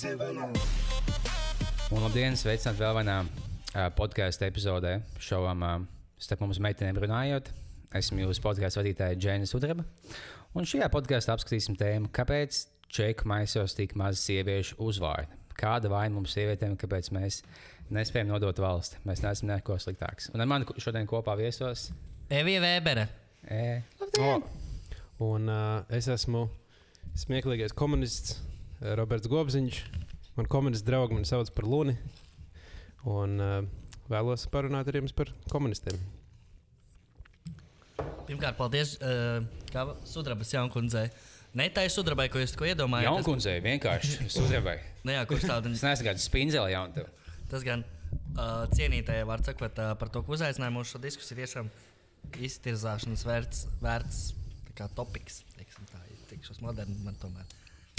Un labdien, sveicināti vēl vienā podkāstu epizodē. Šovam starp mums meitenēm runājot. Esmu jūsu podkāstu vadītāja Džēna Sudraba. Un šajā podkāstā apskatīsim tēmu, kāpēc čeku maisos tik maz sieviešu uzvārdu. Kāda vaina mums sievietēm, kāpēc mēs nespējam nodot valsti? Mēs neesam neko sliktāks. Un ar mani šodien kopā viesos Evija Vēbere. E, O, un uh, es esmu smieklīgais komunists Roberts Gobziņš. Man komunists draugi mani sauc par Luni. Un uh, vēlos parunāt ar jums par komunistiem. Pirmkārt, paldies uh, Sudrabas jaunkundzei. Ne tā ir sudrabai, ko jūs tikko iedomājāties. Jaunkundzei vienkārši sudrabai. Nu jā, kurš tādu Es neesmu kāds spindzeli jaunu tev. Tas gan uh, cienītājai var sakot uh, par to, ka uzaicināja mūsu šo diskusiju. Tiešām iztirzāšanas vērts, vērts topiks. Teiksim, tā ir tikšos moderni man tomēr.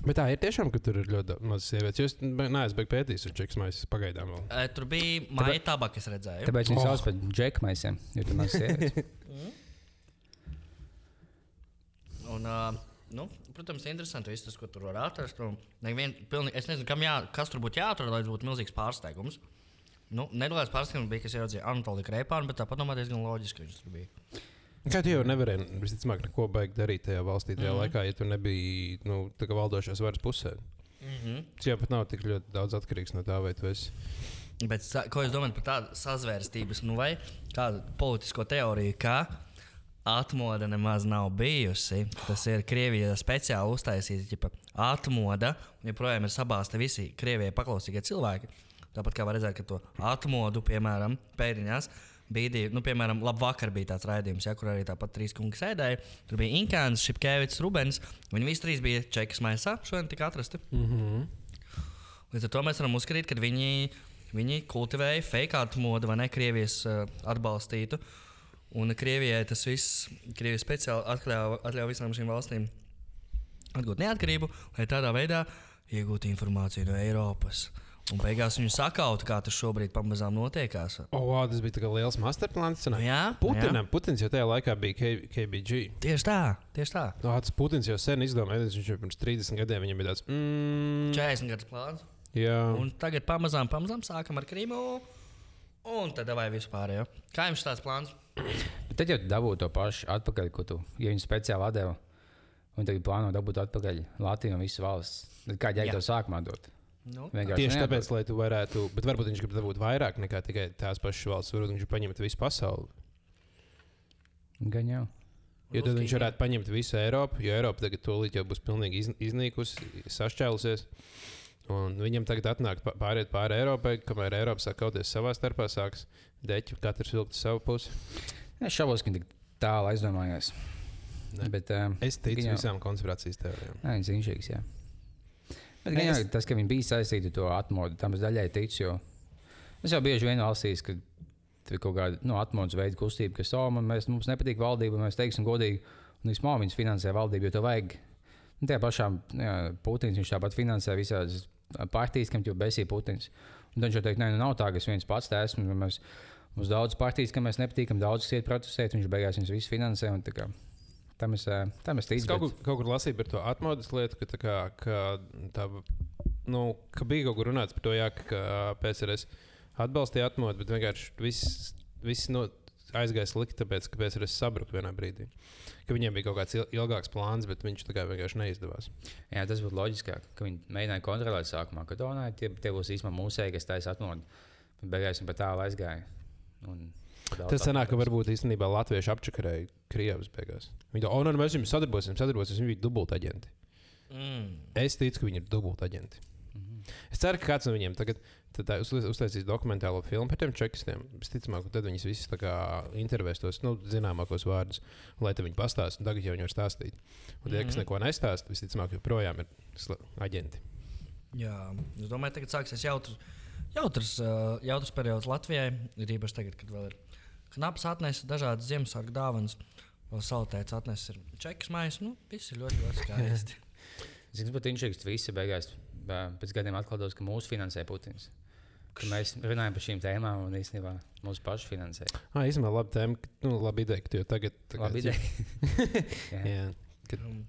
Bet tā ir tiešām, ka tur ir ļoti maz sievietes. Jūs neesat pētījis, uz čekas maisas pagaidām. Vēl. Uh, tur bija maija tabaka, es redzēju. Tāpēc viņi Oh. sauc par džekmaisiem. Jo tur maz sievietes. Un, uh, nu, protams, interesanti viss tas, ko tur var atrast. Un Nevien, pilnīgi, es nezinu, kam jā, kas tur būtu jāatrod, lai būtu milzīgs pārsteigums. Nu, Nedēļas pārsteigums bija, kas ieraudzīja Anatoliju Kreipānu, bet tāpat domāju, diezgan loģiski, ka viņš tur bija. Kā tu jau nevarēji, visticamāk, neko baigt darīt tajā valstī, tajā mm -hmm. laikā, ja tu nebiji nu, valdošās varas pusē. Mm -hmm. Tas jau pat nav tik ļoti daudz atkarīgs no tā, vai tu esi. Bet ko jūs domājat par tādu sazvērstības, nu vai kādu politisko teoriju, ka atmoda nemaz nav bijusi? Tas ir Krievijā speciāli uztaisīta, ja atmoda, un joprojām ir sabāzta visi Krievijai paklausīgie cilvēki. Tāpat kā var redzēt, ka to atmodu, piemēram, pēdiņās, divi, nu, piemēram, labvakar bija tāds raidījums, ja, kur arī tāpat trīs kungi sēdēja. Tur bija Inkāns, Šipkēvits, Rubens. Viņi visi trīs bija čekas maisā, šodien tika atrasti. Mm -hmm. Līdz ar to mēs varam uzskatīt, ka viņi, viņi kultivēja fake atmodu vai ne Krievijas uh, atbalstītu. Un Krievijai tas viss, Krievija speciāli atļāva, atļāva visām šīm valstīm atgūt neatkarību, lai tādā veidā iegūtu informāciju no Eiropas. Un beigās viņu sakautu, kā tas šobrīd pamazām notiekās. Oh, wow, tas bija liels masterplāns. Nu, jā, Putinam, Putins jau tajā laikā bija K KBG. Tieši tā, tieši tā. No, tas Putins jau sen izdomāja, viņš jau pirms 30 gadiem viņam bija tāds. Mm, 40 gadus plāns. jā, Un tagad pamazām, pamazām sākam ar Krimu. Un tad vai vispār. Kā jums tāds plāns? Bet tad jau dabū to pašu atpakaļ, ko tu, ja viņi speciāli deva. Un tagad plāno dabūt atpakaļ Latviju un visu valsts. Tad Kā jēga Jā. to sākumā dot? Nu, Vienkārši tieši neatdod. tāpēc, lai tu varētu, bet varbūt viņš grib dabūt vairāk nekā tikai tās pašas valsts. Varbūt viņš paņemt visu pasauli. Gan jau. Jo tad viņš varētu paņemt visu Eiropu, jo Eiropa tagad tūlīt jau būs pilnīgi iz, iznīkusi, sašķēlusies. Un viņam tagad atnāk pāriet pāri Eiropai, kamēr Eiropa sāk kauties savā starpā, sāks deķi, katrs vilkt savu pusi. Es šaubos, ka tik tālu aizdomājos. Ne. Bet, uh, Es ticu Viņam- visām konspirācijas teorijām. Nē, viņš ir zinčīgs. Bet Nē, gan es- tas, ka viņi bija saistīti ar to atmodu, tam es daļai ticu. Jo es jau bieži vien valstīs, ka tur ir kaut kāda nu, atmodas veida kustība, kas oh, man, mēs, mums nepatīk valdība, mēs teiksim godīgi, un vismaz viņas finansē valdību, jo to vajag. Nu, tajā pašā jā, Putins viņš tāpat finansē visādas partijas, kam jau besīja Putins. Un viņš jau teikt, nē, nu nav tā, ka es viens pats te esmu. Mēs, mums daudz partijas, kam mēs nepatīkam, daudz kas iet protestēt, viņš beigās viņus visus finansē. un Tam es, ā, tam es Es ticu. kaut, bet- kur, kaut kur lasīju par to atmodas lietu, ka, tā kā, ka, tā, nu, ka bija kaut kur runāts par to, jā, ka PSRS atbalstīja atmodu, bet vienkārši viss, viss no, aizgāja slikti, tāpēc ka PSRS sabruka vienā brīdī. Ka viņiem bija kaut kāds il- ilgāks plāns, bet viņš tā kā vienkārši neizdevās. Jā, tas būtu loģiskāk, ka viņi mēģināja kontrolēt sākumā, ka nē, tie, tie būs īstenībā mūsēji, kas taisa atmodu. Bet beigās viņi pat tālu aizgāja. Un Tas sanāk, ka varbūt īstenībā latvieši apčakarēja Krievijas beigās. Viņi to, oh, nē, mēs jums sadarbosimies, sadarbosimies, viņi bija dubultaģenti. Mm. Es ticu, ka viņi ir dubultaģenti. Es ceru, ka kāds no viņiem tagad uztaisīs dokumentālo filmu par tiem čekistiem. Visticamāk, ka tad viņas visas intervēs tos nu, zināmākos vārdus, lai viņi pastāstītu. un Tagad jau viņi var stāstīt. Un tie, kas neko nestāsta, visticamāk, joprojām ir aģenti. Jā, es domāju, tagad sāksies jautrs, jautrs, uh, jautrs periods Latvijai. Ir īpaši tagad, kad vēl ir knaps atnesis dažādas Ziemassvētku dāvanas. Atnesis ir čekas maisis. Nu, viss ir ļoti, ļoti skaisti. Zinu, bet viņš ir visi beigās. Pēc gadiem atklātos, ka mūsu finansē Putins. Ka mēs runājam par šīm tēmām un īstenībā mūsu pašu finansē. Ah, īstenībā, labi, tēma, nu, labi ideja, ka tu jau tagad. kā- Labi ideja. Jā. Jā, kad, Um,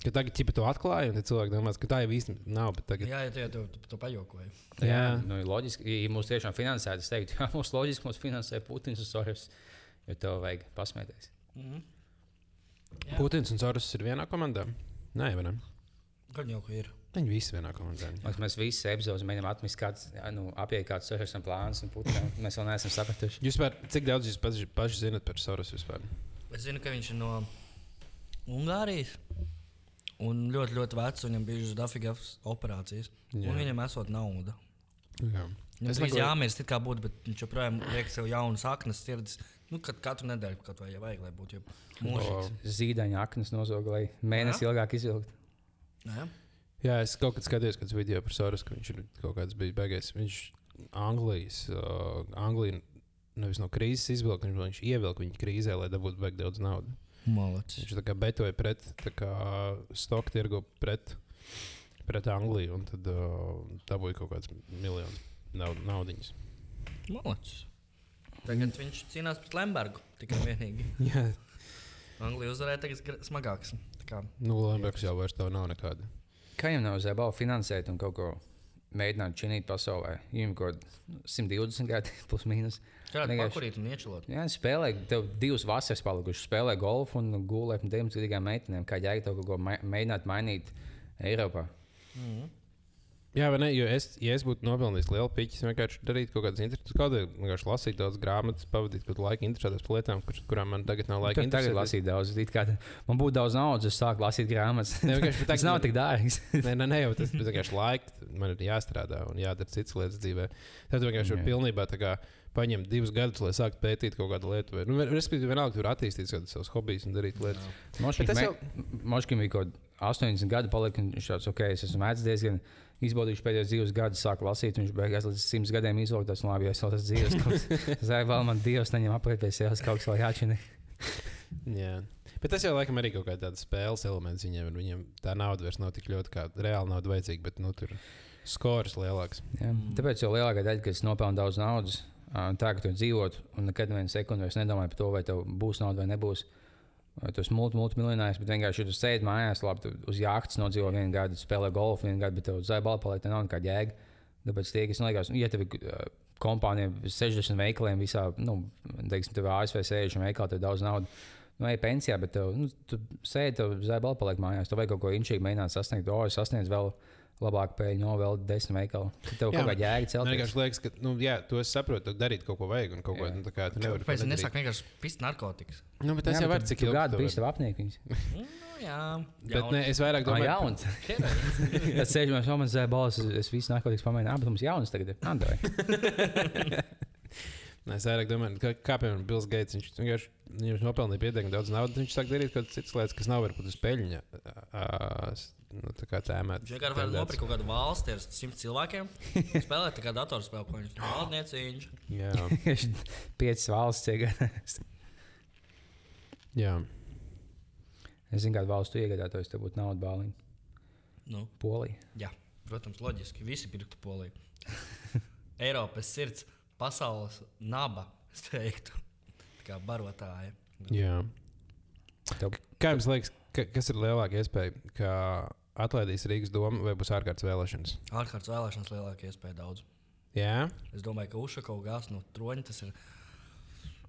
Ka tagad ķipa to atklāja, un tad cilvēki domā, ka tā jau īstenībā nav. bet Tagad... Jā, jā, jā, tu, tu, tu pajokoji. Jā. Nu, ir loģiski, ja mūs tiešām finansētu, es teiktu, ka mums loģiski mūs finansē Putins un Soros, jo tev vajag pasmēties. Mhm. Jā. Putins un Soros ir vienā komandā. Nē, vai ne? Kad jau ka ir? Viņi visi vienā komandā. Mēs, mēs visi epizodus mēģinām atmest, kāds, jā, nu, apiet kāds Soros plāns un Putinam. Mēs vēl neesam sapratuši. Jūs par, cik daudz jūs paši, paši zinat par Soros vispār? Es zinu, ka viņš ir no Ungārijas. Un ļoti, ļoti vecs, viņam bija bijušas dafigas operācijas. Jā. Un viņam esot nauda. Jā. Viņam drīz meklēju- jāmirst, kā būtu, bet viņš joprojām liek sev jaunas aknas, sirds. Nu, kad katru nedēļu kaut vai ja vajag, lai būtu jau mūžīgs. Zīdaņa aknas nozoga, lai mēnesi ilgāk izvilkt. Nē? Jā, es kaut kad skatījos, kāds video par Soros, ka viņš ir kaut kāds bijis beigās. Viņš Anglijas, uh, Anglija nevis no krīzes izvilka, viņš, viņš ievilka viņu krīzē, lai dabūtu baigi daudz naudas. Malacis. Viņš tā kā betoja pret stoku tirgu pret, pret Angliju, un tad uh, dabūja kaut kāds miljonus naud, naudiņas. Malacis. Tagad viņš cīnās pret Lembergu tikai un vienīgi. Jā, Anglija uzvarēja tagad smagāks. Tā nu, Lembergs jau vairs tev nav nekāda. Kā jau nav zēbala finansēt un kaut ko mēģināt činīt pasaulē? Viņam kaut kāda 120 gadi plus mīnus. Kāda Vienkārši- pakurīt un iečilot. Jā, spēlē, tev divas vasaras palikušas. Spēlē golfu un gulēt ar 19 gadīgām meitenēm. Kā jēga tev kaut ko mēģināt mainīt Eiropā? Jā, vai ne? Jo es, ja es būtu nopelnījis lielu piķi, es vienkārši darītu kaut kādas interesantas, kaut kādā vienkārši lasīt daudz grāmatas, pavadīt kaut kādu laiku interesētās lietām, kur, kurām man tagad nav laika. Tagad lasīt daudz. it kā Man būtu daudz naudas, es sāku lasīt grāmatas. Ne, vienkārši, bet Tas nav man- tik dārgs. Nē, nē, nē, jau tas ir vienkārši laika. Man ir jāstrādā un jādara citas lietas dzīvē. Tad vienkārši Jā. pilnībā tā kā paņemt divus gadus, lai sāktu pētīt kaut kādu lietu. Vai, nu, respektīvi, vienalga tur attīstīt savus hobijus un darīt lietas. Bet tas jau- bija kaut kāds 80 gadu, palika, un viņš tāds, ok, es esmu mēdz diezgan izbaudījuši pēdējos divus gadus, sāku lasīt, un viņš beigās līdz 100 gadiem izlūgtas, un labi, ja es vēl tas dzīves kaut Zai, vēl man Dievs neņem apkārt pie sevis, kaut kas vēl jāčina. Jā. Bet tas jau laikam arī kaut kāda spēles elements viņiem. ir. Viņiem tā nauda vairs nav tik ļoti kā reāla nauda vajadzīga, bet nu, tur skors lielāks. Jā. Tāpēc jau lielākā daļa, kas nopelna daudz naudas, tā ka tu dzīvot, un nekad vienu sekundi vairs nedomāji par to, vai tev būs nauda vai nebūs. Tu esi multi, multimiljonārs, bet vienkārši, tu sēdi mājās, labi, uz jāktas nodzīvo vienu gadu, spēlē golfu vienu gadu, bet tev zai balva paliek, nav nekāda jēga. Tāpēc tie, kas man liekas, nu, ja tev ir kompānija ar 60 veikaliem visā, nu, teiksim, tev ASV 60 veikali, tev daudz naudas. Nu, ej pensijā, bet tev, nu, tu sēdi, tev zai balva paliek mājās. Tev vajag kaut ko inčīgi mēģināt sasniegt. O, es sasniedzu vēl labāku pēļņu, no vēl desmit veikalu. Tad tev Jā, kaut kāda jēga Man celties. vienkārši liekas, ka, nu, jā, to es saprotu, darīt kaut ko vajag un kaut ko Jā. nu, tā kā tu nevari. Pēc tam nesāk vienkārši pist narkotikas. Nu, bet tas Jā, jau var tu- cik tu ilgi tu vari. tev apniekums. Nu, jā, Bet ne, es vairāk ir domāju, jauns. Es sēžu, mēs domājam, zē, balss, es visu narkotikas pamēģinu. Ah, bet mums jauns tagad ir. Andai. Es vairāk domāju, ka, kā piemēram Bills Gates. Viņš vienkārši viņš nopelnīja pietiekami daudz naudas. Viņš sāk darīt kaut kādas citas lietas, kas nav varbūt uz peļņa. Nu, tā kā tēmēt. Viņš vienkārši var nopirkt kaut kādu valsti ar simt cilvēkiem. Spēlēt tā kā datorspēle, ko viņš valdnieciņš. Jā, Piecas valsts iegādājas. jā. Es zinu, kādu valstu iegādātos, tev būtu nauda bāliņa. Nu, Polija. jā, protams, loģiski. Visi pirktu poliju. Eiropas sirds, pasaules naba, es teiktu. Kā barotāja. jā. Tev Kā jums liekas, ka, kas ir lielāka iespēja, ka atlaidīs Rīgas doma vai būs ārkārtas vēlēšanas? Ārkārtas vēlēšanas lielākā iespēja daudz. Jā, Es domāju, ka Ušakovs gāz no troņa tas ir.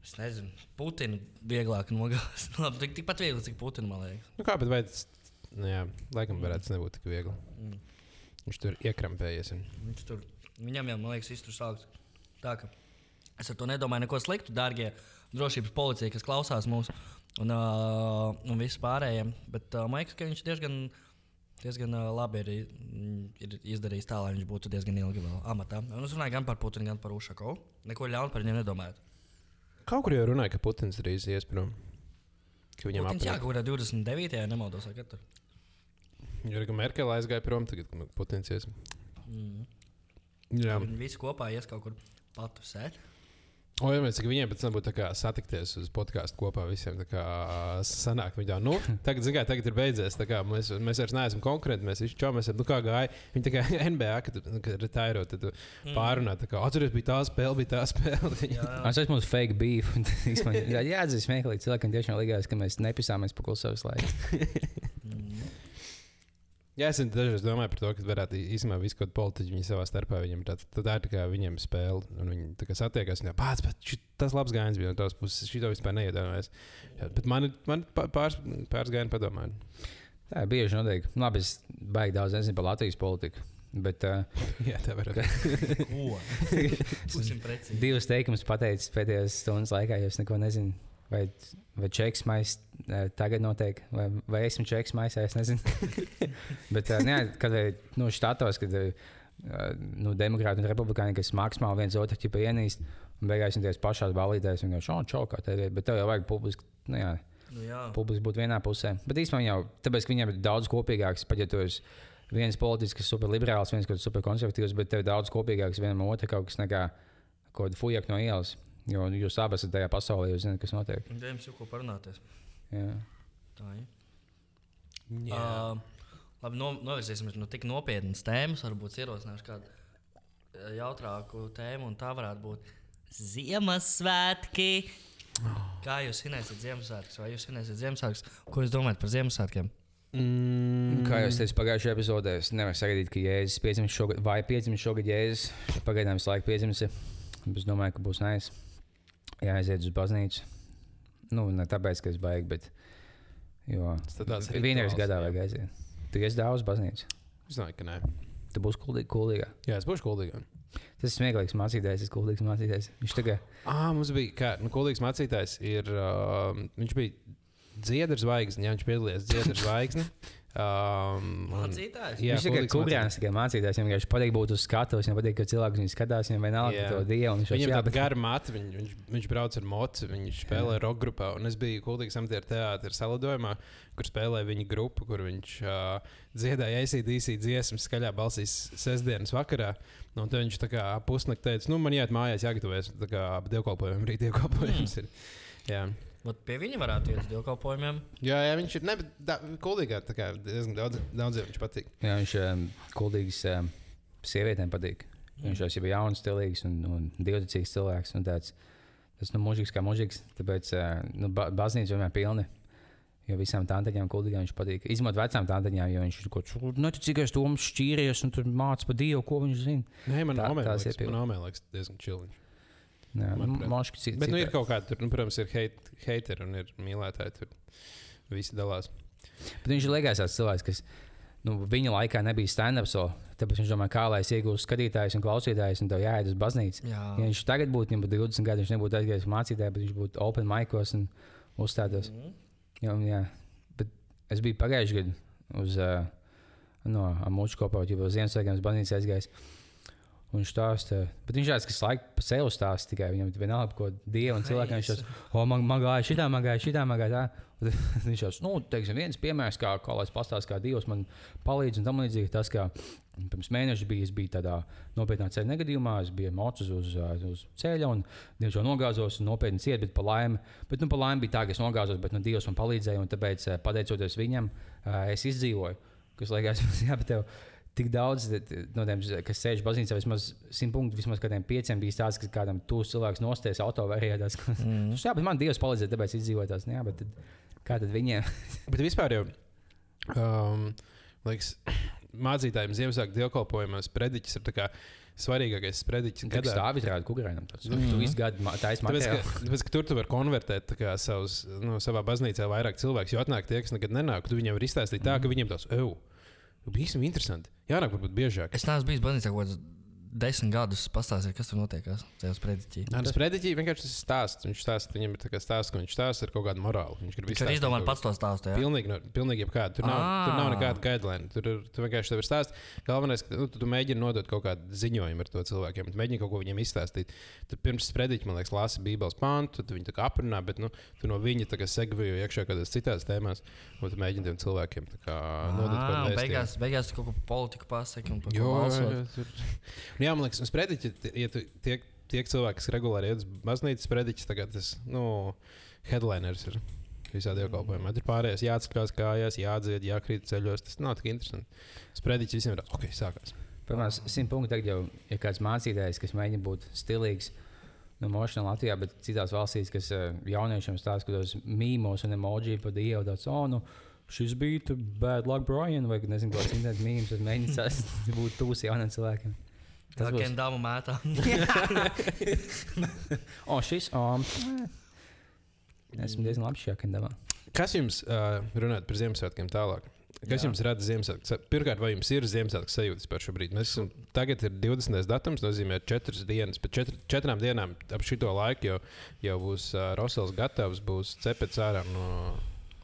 Es nezinu, Putinu vieglāk nogāzt. Labi, tik, tikpat viegli, cik Putinu man liekas. nu kā, bet vai tas, nu jā, laikam varētu nebūt tik viegli. Mm. Viņš tur iekrampējies. Viņš tur, viņam jau, man liekas, iztur sāks. Tā ka es ar to nedomāju neko sliktu, dārgie drošības policija, kas klausās mūsu un, uh, un visi pārējie. Bet uh, man liekas, ka viņš diezgan, diezgan uh, labi ir, ir izdarījis tā, lai viņš būtu diezgan ilgi vēl amatā. Un es runāju gan par Putinu, gan par Ušakovu. Neko ļaunu par viņiem nedomājot. Kaut kur jau runāja, ka Putins drīz ies prom. Viņam Putins, jā, apniek. kaut kādā 29. ja nemaldos, arī Merkele aizgāja prom, tagad Putins ies. Mm. Jā, Viņi visi kopā ies kaut kur patusēt. O, ja mēs viņiem pēc tam būtu tā kā satikties uz podkāstu kopā visiem. Tā kā sanāk, viņi tā, nu, tagad, zin kā, tagad ir beidzies. tā kā Mēs, mēs vairs neesam konkurenti, mēs visi čomies, nu kā gāja. Viņi tā kā NBA, kad, kad retairo, tad tu pārunā, tā kā atceries, bija tā spēle, bija tā spēle. Jā, Es esmu uz fake beef. Jā, jāatzīst, smieklīgi cilvēkam tiešām likās, ka mēs nepisāmies pa klusu savas laiku. Jā, es dažreiz domāju par to, ka varētu īstenībā visu kaut kādu politiķu viņi savā starpā. Viņam tā, tā, tā ir tā kā viņiem spēle, un viņi tā kā satiekas. Jā, pats, bet šit, tas labs gājiens bija no tavas puses. Šī to vispār neiedomājās. Jā, Bet man, ir- pāris, pāris gājieni padomāju. Tā ir bieži notiek. Labi, es baigi daudz nezinu par Latvijas politiku. Bet uh, Jā, tā Ko? Būsim precīzi. divas teikumus pateicis pēdējās stundas laikā, jo es neko nezinu. Vai, vai čeks maisa tagad notiek, vai, vai esmu čeks maisā, es nezinu. Bet, uh, nē, kad ir nu, štatos, kad uh, nu, demokrāti un republikāņi, kas maksimāli viens otru ķipa ienīst, un beigās viņi tajās pašās balītēs vienkārši šādi čaukā tev ir. Bet tev jau vajag publiski, nu jā, Nu, jā. publiski būt vienā pusē. Bet īstenībā jau tāpēc, ka viņiem ir daudz kopīgāks, pat ja tu esi viens politisks, superliberāls, viens superkonservatīvs, bet tev ir daudz kopīgāks vienam otram kaut kas nekā kaut kāda fujaka no ielas. Jo jūs abi esat tajā pasaulē, jūs zināt, kas notiek. Dēļ jau ko parunāties. Jā. Tā ir. Jā. Uh, labi, no, novirzīsimies no tik nopietnas tēmas. Varbūt ierosināšu kādu jautrāku tēmu, un tā varētu būt Ziemassvētki. Kā jūs svinēsiet Ziemassvētkus? Vai jūs svinēsiet Ziemassvētkus? Ko jūs domājat par Ziemassvētkiem? Mm, Kā jau teicu pagājušajā epizodē, es nevaru sagaidīt, ka Jēzus piedzimis šogad, vai piedzimis šogad Jēzus. Pagaidām visu laiku piedzimis. Es domāju, ka būs nais. Jāaiziet uz baznīcu. Nu, ne tāpēc, ka es baigi, bet. Rituāls, gadā jā. vajag aiziet. Tu esi daudz baznīcu. Es domāju, ka nē. Tu būsi kuldī- kuldīgā. Jā, es būšu kuldīgā. Tas ir smieklīgs mācītājs, es kuldīgs mācītājs. Viņš tagad Ah, mums bija, kā, nu, kuldīgs mācītājs. Ir, uh, viņš bija dziedars zvaigzne, jā, viņš piedalījās dziedars zvaigzne. Um, Mācītājs? Jā, viņš tikai kukurēns, tikai mācītājs. Viņam vienkārši patīk būt uz skatuves, viņam patīk, ka cilvēki viņu skatās, viņam vienalga Jā. par to dievu. un Viņš Viņam jā, ir bet gara matra, viņ, viņš, viņš brauc ar mocu, viņš spēlē roka grupā. Un es biju Kultūras amatieru teātris salidojumā, kur spēlēja viņa grupa, kur viņš uh, dziedāja ACDC dziesmas skaļā balsīs sestdienas vakarā. Un tad viņš tā kā pusnakti teica, nu, man jāiet mājās, jāgatavojas. Tā kā dievkalpojumi, rīt dievkalpojums ir. Jā. Vat pie viņa varētu iet uz dievkalpojumiem. Jā, jā, viņš ir ne, bet da, kuldīgā, tā kā diezgan daudz, daudziem viņš patīk. jā, viņš um, kuldīgs um, sievietēm patīk. Viņš jau ir jauns, stilīgs un, un divticīgs cilvēks. Un tāds, tas nu, mūžīgs kā mūžīgs. Tāpēc uh, nu, ba baznīca vienmēr pilna. Jo visām tantiņām kuldīgām viņš patīk. Izņemot vecām tantiņām, jo viņš ir kaut kāds neticīgais toms šķīries un tur mācās par dievu, ko viņš zina. Nē, man Tā- nomēr tās liekas, ir man nomēr liekas diezgan čiliņš. Jā, nu, man šķiet, Bet nu, ir kaut kāda, tur, nu, protams, ir heit, heiteri un ir mīlētāji. Tur visi dalās. Bet viņš ir legāls tāds cilvēks, kas nu, viņa laikā nebija stand-ups. Tāpēc viņš domā, kā lai es iegūstu skatītājus un klausītājus, un tev jāiet uz baznīcu. Jā, Ja viņš tagad būtu, viņam būtu 20 gadi, viņš nebūtu aizgājis mācītāji, bet viņš būtu open micros un uzstātos. Mhm. Jā, un jā. Bet es biju pagājušajā gadā uz uh, no Mūža kopā, jau uz Ziemassvētkiem uz baznīcu aizgājis. Un viņš stāsta, bet viņš tāds, kas laikam pa sevi stāsta tikai. Viņam vienalga, ko dievu un cilvēkiem viņš tās, o, man, man gāja šitā, man gāja šitā, man gāja tā. Un Viņš jau, nu, teiksim, viens piemērs, kā, kā lai es pastāstītu, kā Dievs man palīdz un tam līdzīgi. Tas, kā pirms mēneša bija, es biju tādā nopietnā ceļa negadījumā, es biju mocis uz, uz, ceļa un diemžēl nogāzos un nopietni ciet, bet pa laimi, bet, nu, pa laimi bija tā, ka es nogāzos, bet nu, Dievs man palīdzēja un tāpēc, eh, pateicoties viņam, eh, es izdzīvoju. Kas liekas, jā, bet tev tik daudz te- no tiem, kas sēž baznīcā, vismaz simt punktu, vismaz kādiem pieciem bija tāds, ka kādam tūs cilvēks nosties auto vai arī tāds. Mm. jā, bet man Dievs palīdzēja, tāpēc izdzīvoju tās. Nu, Jā, bet tad, kā tad viņiem? Bet vispār jau, um, liekas, mācītājiem Ziemassvētku dievkalpojumos prediķis ir kā svarīgākais prediķis Kad gadā. stāv izrāda kukurēnam, tas mm. tu visu gadu taisa Tāpēc ka, tāpēc, ka tur tu vari konvertēt kā savus, nu, savā baznīcā vairāk cilvēku. Jo atnāk tie, kas nekad nenāk, tu viņiem vari izstāstīt tā, ka viņiem tas jau bija īstenībā interesanti. Jānāk, varbūt biežāk. Es neesmu bijis baznīcā kaut kādus desmit gadus. Pastāstiet, kas tur. Nā, tas prediķis vienkārši tas stāsts. Viņš stāsta, viņam ir tā kā stāsts, ka viņš stāsta ar kaut kādu morāli. Viņš izstāstīt izdomāja kaut pats to stāstu. jā? Pilnīgi, pilnīgi jebkāda. Tur, nav, tur nav Ā. nekāda guideline. Tur, ir- tu vienkārši tev ir stāsts. Galvenais, ka nu, tu, tu mēģini nodot kaut kādu ziņojumu ar to cilvēkiem. Tu mēģini kaut ko viņiem izstāstīt. Tad pirms sprediķa, man liekas, lasa Bībeles pāntu, tad viņi aprunā, bet nu, tu no viņa segvējo iekšā kādās citās tēmās. Un tu mēģini tiem cilvēkiem nodot kaut un vēstījumu. beigās, beigās tu kaut ko politiku pasaki un par ko balsot. Nu, jā, man liekas, un sprediķi, ja tu tiek, tiek cilvēki, kas regulāri iet uz baznīcas sprediķis, tagad tas, nu, headliners ir visā dievkalpojumā. Tur pārējais jāatskās kājās, jādzied, jākrīt ceļos. Tas nav tik interesanti. Sprediķis visiem ir, ok, sākās. Pirmā simt punkti tagad jau ir kāds mācītājs, kas mēģina būt stilīgs. Nu, Mošanā Latvijā, bet citās valstīs, kas eh, jauniešiem stāsta, ka tos mīmos un emoji par dievu, tāds, oh, nu, Šis bija bad luck Brian, vai nezinu, kāds internetu mīmīms, tas mēģinās būt tūs jauniem cilvēkiem. Tā Tas kā būs. dāmu mētā. O, šis, um, esmu diezgan labi šajā kendamā. Kas jums, uh, runājot par Ziemassvētkiem tālāk? Kas Jā. jums rada Ziemassvētku? Pirmkārt, vai jums ir Ziemassvētku sajūtas par šo brīdi? Mēs esam, tagad ir 20. datums, nozīmē 4 dienas. Pēc četr, četrām dienām ap šito laiku jau, jau būs uh, Rosels gatavs, būs cepets ārā no,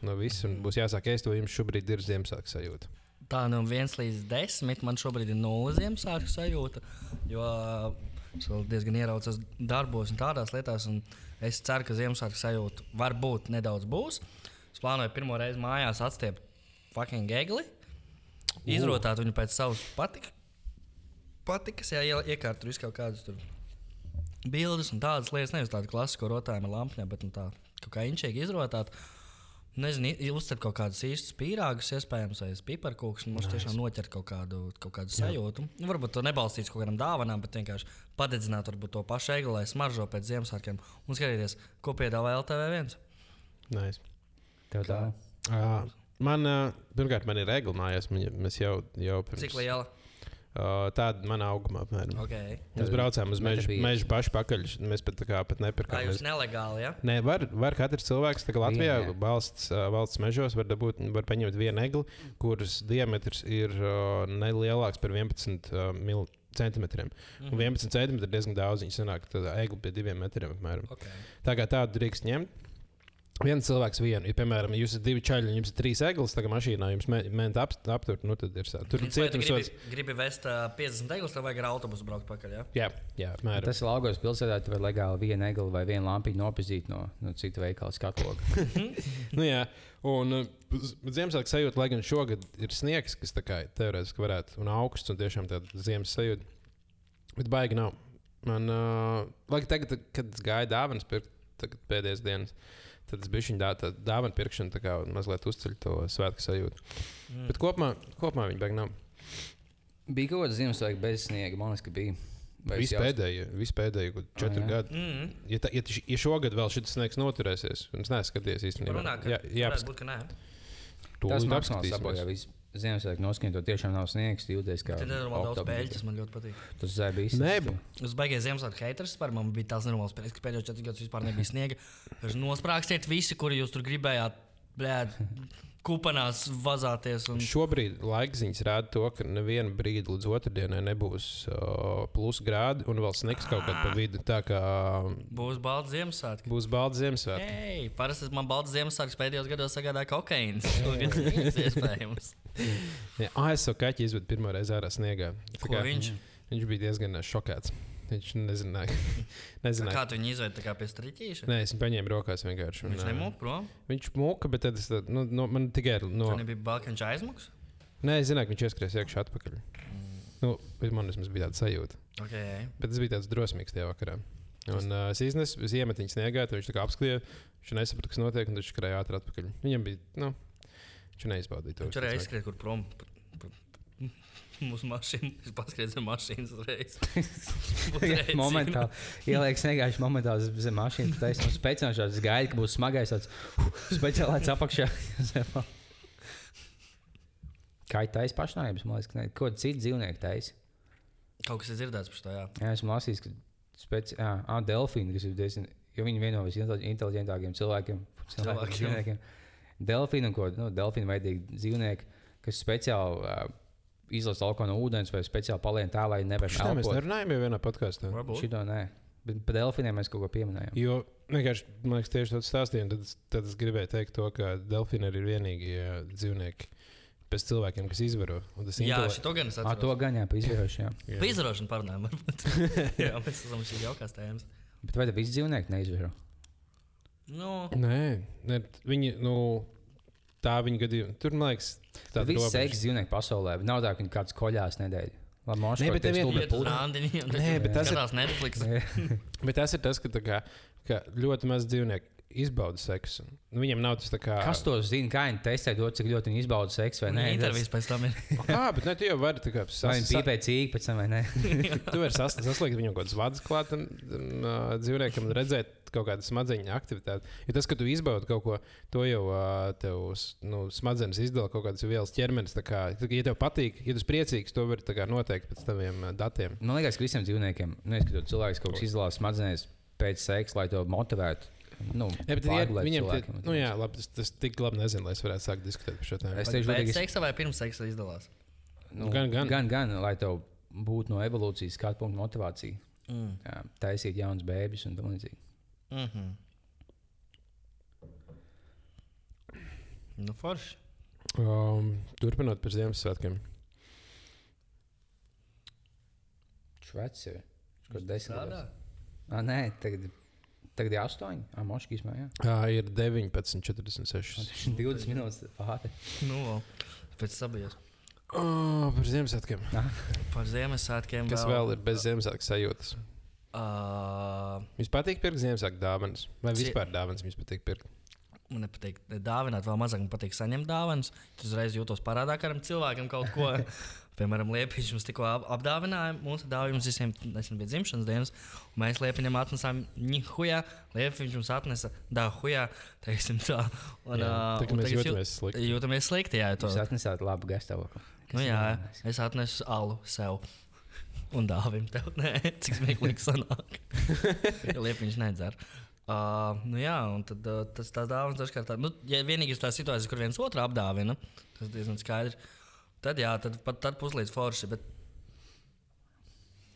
no viss un būs jāsāk ēst, vai jums šobrīd ir Ziemassvētku sajūta. Tā no 1 līdz 10 man šobrīd ir nulle Ziemassvētku sajūta. Jo es vēl diezgan ieraucos darbos un tādās lietās. Un es ceru, ka Ziemassvētku sajūta varbūt nedaudz būs. Es plānoju pirmo reizi mājās atstiept fucking egli. Izrotāt viņu pēc savas patika. Patikas, jā, ie- iekārt tur visu kaut kādus tur bildes un tādas lietas. Nevis tādu klasisko rotājumu lampām, bet nu, tā kā inčīgi izrotāt. Nezinu, i- uzcelt kaut kādus īstus pīrāgus, iespējams, vai piparkūkus. Mums tiešām noķert kaut kādu, kaut kādu sajūtu. Nu, varbūt to nebalstīts kaut kādām dāvanām, bet vienkārši padedzināt varbūt, to pašu egli, lai smaržo pēc Ziemassvētkiem. Un skatīties, ko piedāvā LTV1. Nice. Tev tā. Uh, man, uh, pirmkārt, man ir regla mājās. man- Mēs jau, jau pirms, Cik liela? Uh, tāda mana auguma apmēram. Okay. Mēs braucām uz mežu, mežu pašu pakaļ. Mēs pat, tā kā, pat Tā nepirkām. jūs Mēs... nelegāli, ja? Nē, var, var katrs cilvēks, tā kā Latvijā, Viena. valsts, valsts mežos, var, dabūt, var paņemt vienu egli, kuras diametrs ir uh, nelielāks par 11 uh, mil centimetriem. Mhm. Un 11 centimetri ir diezgan daudz. Viņa sanāk, tad egli pie diviem metriem apmēram. Okay. Tā kā tādu drīkst ņemt. Viens cilvēks vienu. Ja, piemēram, jūs esat divi čaļi, jums ir trīs eglis, tad mašīnā jums mēģina ap, apturt, nu tad ir tā. Tur ir cietums. gribi, sots. gribi vest uh, 50 eglus, vai vajag ar autobusu braukt pakaļ? Ja? Jā, jā, apmēram. Tas ir Laugos pilsētā, tu vari legāli vienu egli vai vienu lampiņu nopazīt no, no citu veikalu skatloga. Nu, jā, un uh, Ziemassvētku sajūta, lai gan šogad ir sniegs, kas tā kā teorētiski varētu, un augsts, un tiešām tāda ziemas sajūta. Bet baigi nav. Man, uh, lai tagad, kad es gāju dāvanas pirkt, tagad pēdējās dienas, tad es biju viņa dā, tā dāvana pirkšana, tā kā mazliet uzceļ to svētku sajūtu. Mm. Bet kopumā, kopumā viņa baigi nav. Bija kaut kāds Ziemassvētku bez sniega, man liekas, ka bija. Vispēdējie, vispēdējie kaut četri jā. gadi. Mm. Ja, tā, ja, š- ja šogad vēl šis sniegs noturēsies, es neesmu skatījies īstenībā, Runā, ka jā, jā, varētu būt, ka nē. Tas tūlīt maksimāls apskatīsimies. sabojā visu. Ziemassvētku noskaņot, tiešām nav sniegs, jūties kā. Tad ir daudz beļģis, man ļoti patīk. Tas zēja bijis. Nē, Es baigēju Ziemassvētku haters, par man bija tās nenormāls prieks, ka pēdējos četrus gadus vispār nebija sniega. Nosprāgstiet visi, kuri jūs tur gribējāt, blēd, kupanās vazāties. Un... Šobrīd laikziņas rāda to, ka nevienu brīdi līdz otrdienai nebūs uh, plus grādi un vēl sniegs kaut kādā pa vidu. Tā kā Būs balts Ziemassvētku. būs balts Ziemassvētku. Ei, parasti man balts Ziemassvētku pēdējos gados sagādāja kokaīnu. Šogad tas iespējams. Jā, ah, es savu kaķi izvedu pirmo reizi ārā sniegā. Kā viņš? viņš bija diezgan ā, šokēts. Viņš nezināja. nezināja. Kā tu viņu izveidi tā kā pie striķīša? Nē, es viņu paņēmu rokās vienkārši. un, Viņš ā, nemūk prom. Viņš mūka, bet tad es, nu, no, man tikai no. Tur nebija balkāņš aizmuks. Nē, es zināju, ka viņš ieskries iekšā atpakaļ. Nu, bet man vismaz bija tāda sajūta. Okay. Bet tas bija tāds drosmīgs tajā vakarā. Un uh, es iznesu, es iemetu viņu sniegā, viņš tā kā apskatīja. Viņš nesaprata, kas notiek, un viņš skrēja ātri atpakaļ. Viņam bija, nu, viņš neizbaudīja to. Viņš arī aizskrēja kur prom. Mūsu mašīna, es paskatījos zem mašīnas uzreiz. Jā, Momentāli ieliek sniegā, viņš momentāli zem mašīnas taisa. Nu, speciāli šāds gaida, ka būs smagais tāds speciālais apakšā. Kā ir taisa pašnāvības, man liekas, ka ne. Ko citu dzīvnieku taisa? Kaut kas ir dzirdēts par to, jā. Jā, esmu lasījis, ka speci... jā, ah, delfīni, kas ir diezgan, jo viņi vieno no visinteliģentākajiem cilvēkiem, cilvēkiem, Cilvēkiem. un ko, nu, delfīni veidīgi dzīvnieki, kas speciāli uh, izlasa alkoholu no ūdens vai speciāli palien tā, lai nevar Šitā mēs elpot. nerunājam jau vienā podkāstā. Šito nē. Bet par delfīniem mēs kaut ko pieminējām. Jo vienkārši, man liekas, tieši tāds stāstījums, tad, tad es gribēju teikt to, ka delfīni ir vienīgie dzīvnieki pēc cilvēkiem, kas izvaro. Un tas Jā, intele- šito gan es Ah, to atceros. gan jā, pa izvērošanu. Jā. Pa izražošanu parunājam, varbūt. jā, mēs esam šī jaukās tēmas. Bet vai tad visi dzīvnieki neizvēro? Nu, Nē, ne, viņi, nu, tā viņa gadījumā, tur man liekas, Tā tāda ir robeža. seks dzīvnieki pasaulē. Nav tā, ka viņi kāds koļās nedēļ. Labi, Nē, bet tie tev vien- stulbi iet uz puķi. randiņu. Nē, bet tas ir- Skatās Netflix. Bet tas ir tas, ka, tā kā, ka ļoti maz dzīvnieku izbauda seksu. Nu, viņam nav tas tā kā. Kas to zina? Kā viņi testē to, cik ļoti viņi izbauda seksu vai nē? Nē, intervijas pēc tam ir. Jā, bet ne, tu jau vari tā kā Vai sas, viņi pīpē cīņu pēc tam vai nē? Tu vari sas, saslēgt viņam kaut kādas vadas klāt un, un uh, dzīvniekam un redzēt kaut kādu smadzeņu aktivitāti. Jo tas, ka tu izbaudi kaut ko, to jau uh, tev nu, smadzenes izdala kaut kādas vielas ķermenis. tā Kā, ja tev patīk, ja tu esi priecīgs, to var noteikt pēc taviem uh, datiem. Man liekas, ka visiem dzīvniekiem, neskatoties cilvēks kaut kas izdalās smadzenēs pēc seksa, lai to motivētu. Nu, Ne, bet pārgulēt viņiem tie, cilvēkiem. nu, jā, labi, tas, tas tik labi nezinu, lai es varētu sākt diskutēt par šo tēmu. Es teikšu, es- seksa vai pirms seksa izdalās? nu, gan, gan. gan, gan, lai tev būtu no evolūcijas skatu punkta motivācija. Mm. Jā, taisīt jaunas bērnus un tam līdzīgi. Mm -hmm. Nu, forši. Um, turpinot par Ziemassvētkiem. Kaut kas desmit. Ah, nē, tagad, tagad ir astoņi. Ah, moškīs mājā. Jā, ir 19, 46. 20 minūtes pāri. Nu, vēl. pēc sabijas. Oh, par Ziemassvētkiem. Par Ziemassvētkiem. Kas vēl ir bez Ziemassvētku sajūtas? Uh, Jums patīk pirkt Ziemassvētku dāvanas? Vai vispār dāvanas jums patīk pirkt? man nepatīk dāvināt, vēl mazāk man patīk saņemt dāvanas. Tad uzreiz jūtos parādā kādam cilvēkam kaut ko. Piemēram, Liepiņš mums tikko ap- apdāvināja. Mūsu dāvājums visiem nesen bija dzimšanas dienas. un Mēs Liepiņam atnesām ņihujā. Liepiņš mums atnesa dāhujā. Teiksim tā. Un, Jā, tā kā un mēs jūtamies slikti. Jūtamies slikti, jā. To, Jūs atnesāt labu gastāvokli. nu, jā, es atnesu alu sev. Un dāvim tev. Nē, cik smieklīgi sanāk. Liepiņš nedzer. Uh, nu jā, un tad, uh, tas tās dāvanas dažkārt tādas. Nu, ja vienīgi ir tā situācija, kur viens otru apdāvina, tas diezgan skaidrs. Tad jā, tad pat tad puslīdz forši. Bet,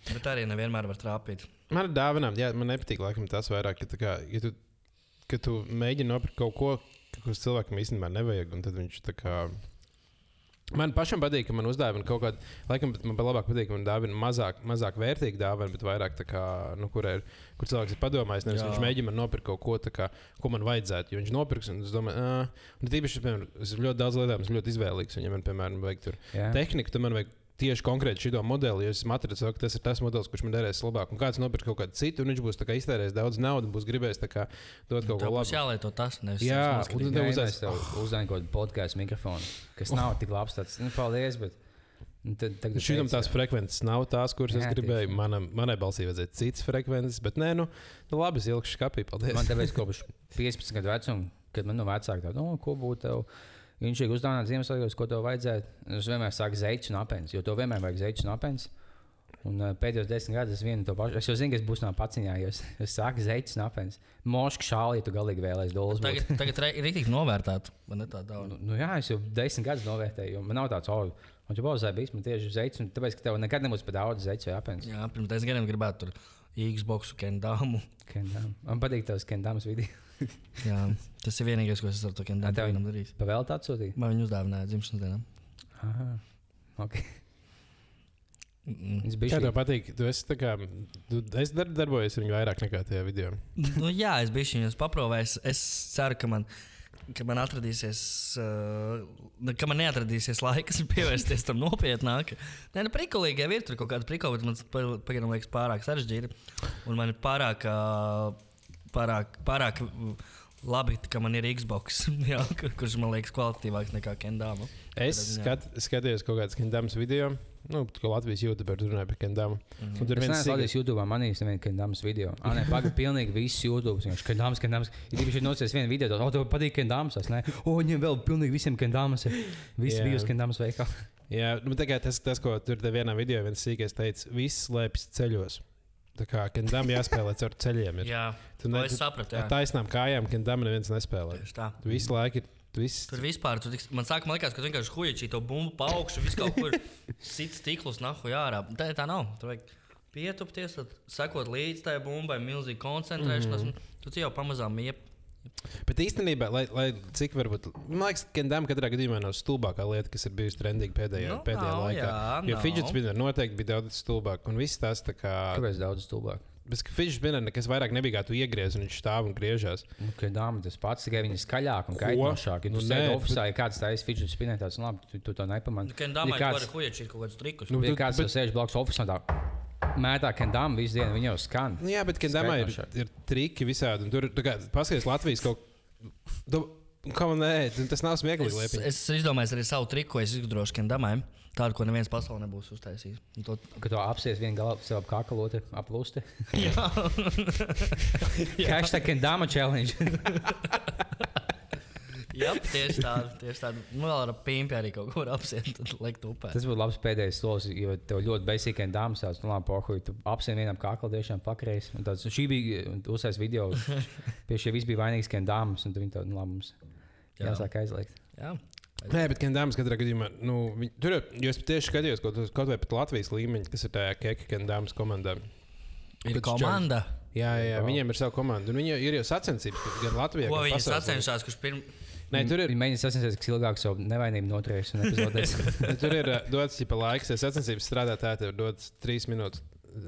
bet arī nevienmēr var trāpīt. Man ir dāvinām, jā, man nepatīk laikam tas vairāk, ka, kā, ja tu, ka tu mēģini nopirkt kaut ko, kas cilvēkam īstenībā nevajag, un tad viņš tā kā. Man pašam patīk, ka man uzdāvina kaut kādu, laikam pat man labāk patīk, ka man dāvina mazāk, mazāk vērtīgu dāvanu, bet vairāk tā kā, nu, kur, ir, kur cilvēks ir padomājis. Nevis Jā. viņš mēģina nopirkt kaut ko, tā kā, ko man vajadzētu. Jo viņš nopirks, un es domāju, ah, un tīpaši, piemēram, es ļoti daudz lietām, esmu ļoti izvēlīgs. Viņam, man, piemēram, vajag tur Jā. tehniku, tad man vajag tieši konkrēti šo modeli. Jo es atradu, ka tas ir tas modelis, kurš man derēs labāk. Un kāds nopirks kaut kādu citu, un viņš būs iztērējis daudz naudas, būs gribējis dot kaut ko būs labu. jālieto tas, nevis Jā, tas un tad- es tev uzzvanīju kaut kādu podkāstu mikrofonu, kas nav tik labs. Tāds, nu, paldies, bet nu, tad, tagad Šim teici, tās frekvences nav tās, kuras es Jā, gribēju. tieši. Manam, manai balsī vajadzēja citas frekvences, bet nē, nu, nu labi, es ielikšu skapī. Paldies. Man tāpēc kopš 15 gadu vecuma, kad man no vecāka tāda, nu, ko būtu tev. Viņš ir uzdāvinājis Ziemassvētkos, ko tev vajadzētu. Es vienmēr saku zeķis un apelsīns, jo to vienmēr vajag zeķis un apelsīns. Un uh, pēdējos desmit gadus es vienu to pašu. Es jau zinu, ka es būšu no paciņā, jo es, es saku zeķis un apelsīns. Moška šāli, ja tu galīgi vēlēsies dolas. būt. Tagad, tagad re- ir rīktīgi novērtēt, vai ne tā daudz? Nu, nu, jā, es jau desmit gadus novērtēju, jo man nav tāds, oh, man jau pauzē bijis, man tieši zeķis, un tāpēc, ka tev nekad nebūs par daudz zeķis vai apelsīns. Jā, pirms desmit gadiem gribētu tur Xbox, Kendāmu. Kendam. Man patīk tavs kendams video. Jā, tas ir vienīgais, ko es ar to Kendāmu tev- darīju. Pavēl tā atsūtīt. Man viņa uzdāvināja dzimšanas dienā. Aha. Okay. Mm. Viņš Kā bija tev patīk? Tu esi tā kā, tu, es dar, darbojies ar viņu vairāk nekā tajā video. nu, jā, es biju viņus paprovējis. Es ceru, ka man, ka man atradīsies, uh, ka man neatradīsies laiks pievērsties tam nopietnāk. Nē, nu, prikulīgi jau ir tur kaut kāda prikula, bet man pagaidām liekas pārāk sarežģīti. Un man ir pārāk, uh, pārāk, pārāk labi, ka man ir Xbox, jā, kur- kurš man liekas kvalitatīvāks nekā Kendāma. Es skat, skatījos kaut kādas Kendams video. Nu, ko Latvijas YouTube runāja par Kendamu. Mhm. Un tur viens sīkais- redzējis YouTube, manīs nevienu kendams video. Ah, nē, pagaidi, pilnīgi viss YouTube. Viņš kendams, kendams. Ir īpaši nocēs vienu video, tad, oh, tev patīk kendams. Es ne, o, viņiem vēl pilnīgi visiem kendams. Visi Jā. bija uz kendams veikalā. Jā, nu, tā kā tas, tas, ko tur te vienā video viens sīkais teica, viss slēpjas ceļos. Tā kā Kendam jāspēlē caur ceļiem. Ir. Jā, Tu to es sapratu. Ar taisnām kājām Kendam neviens nespēlē. Tieši tā. Tu visu laiku ir. Tu Viss, Tur vispār, tur, tiks- man sākumā likās, ka tu vienkārši huīčī to bumbu pa augšu, visu kaut kur cits stiklus nahu jārā. Tā, tā nav. Tur vajag pietupties, tad sekot līdz tai bumbai, milzīgi koncentrēšanās. Mm. Tu jau pamazām iep. Bet īstenībā, lai, lai cik varbūt, man liekas, Kendam katrā gadījumā nav stulbākā lieta, kas ir bijusi trendīga pēdējā, Nu, pēdējā nav, laikā. jā, jo nav. fidget spinner noteikti bija daudz stulbāk. Un viss tas tā kā. Kāpēc daudz stulbāk? Bet fidget spinner nekas vairāk nebija, kā tu iegriez un viņš stāv un griežās. Nu, Kendām tas pats, tikai viņi ir skaļāk un kaitinošāk. Ja Nu, nē, oficiāli, ja kāds taisa fidget spinner, tāds, nu, labi, tu, tu to. Kad domāju, ka kāds- var huīčī kaut kādus trikus. Nu, Nu, ja tu- kāds bet- sēž blakus oficiālā, tā mētā kendām visu dienu, viņi jau skan. Nu, jā, bet Kendamā ir, ir triki visādi. un Tur ir paskatās Latvijas kaut ko. Kā man nē, tas nav smieklīgi. Es, es izdomāju arī savu triku, ko es izgudrošu Kendamai. Tādu, ko neviens pasaulē nebūs uztaisījis. Un To... Kad to apsies vienu galu sev ap kaklu, otru ap lusti. Jā, Hashtag kendāma challenge. Jā tieši tādu. Tieši tādu. Nu, vēl ar pīmpi arī kaut kur apsiet, tad liekt upē. Tas būtu labs pēdējais solis, jo tev ļoti basic kendāma sauc. Nu, labi, pohuj, tu apsies vienam kaklu tiešām pakreis. Un tāds, šī bija uzsācis video. Pie šī viss bija vainīgs kendāmas, un tu viņi to, nu, labi, mums Jā. jāsāk aizliegt. Jā. Nē, bet Kendamas katrā gadījumā, nu, viņi, tur jau, jo es tieši skatījos kaut, kaut vai pat Latvijas līmeņa, kas ir tajā Keka Kendamas komandā. Ir Pēc komanda. Jā, jā, jā, Wow. viņiem ir sava komanda. Un viņi ir jau sacensības gan Latvijā, Ko viņi sacenšas, kurš pirms. Nē, tur ir, Viņi mēģina sasniegt, kas ilgāk savu nevainību noturēs un epizodēs. tur ir uh, dots ja laiks, ja sacensības strādā tā, tev ir dots 3 minūtes.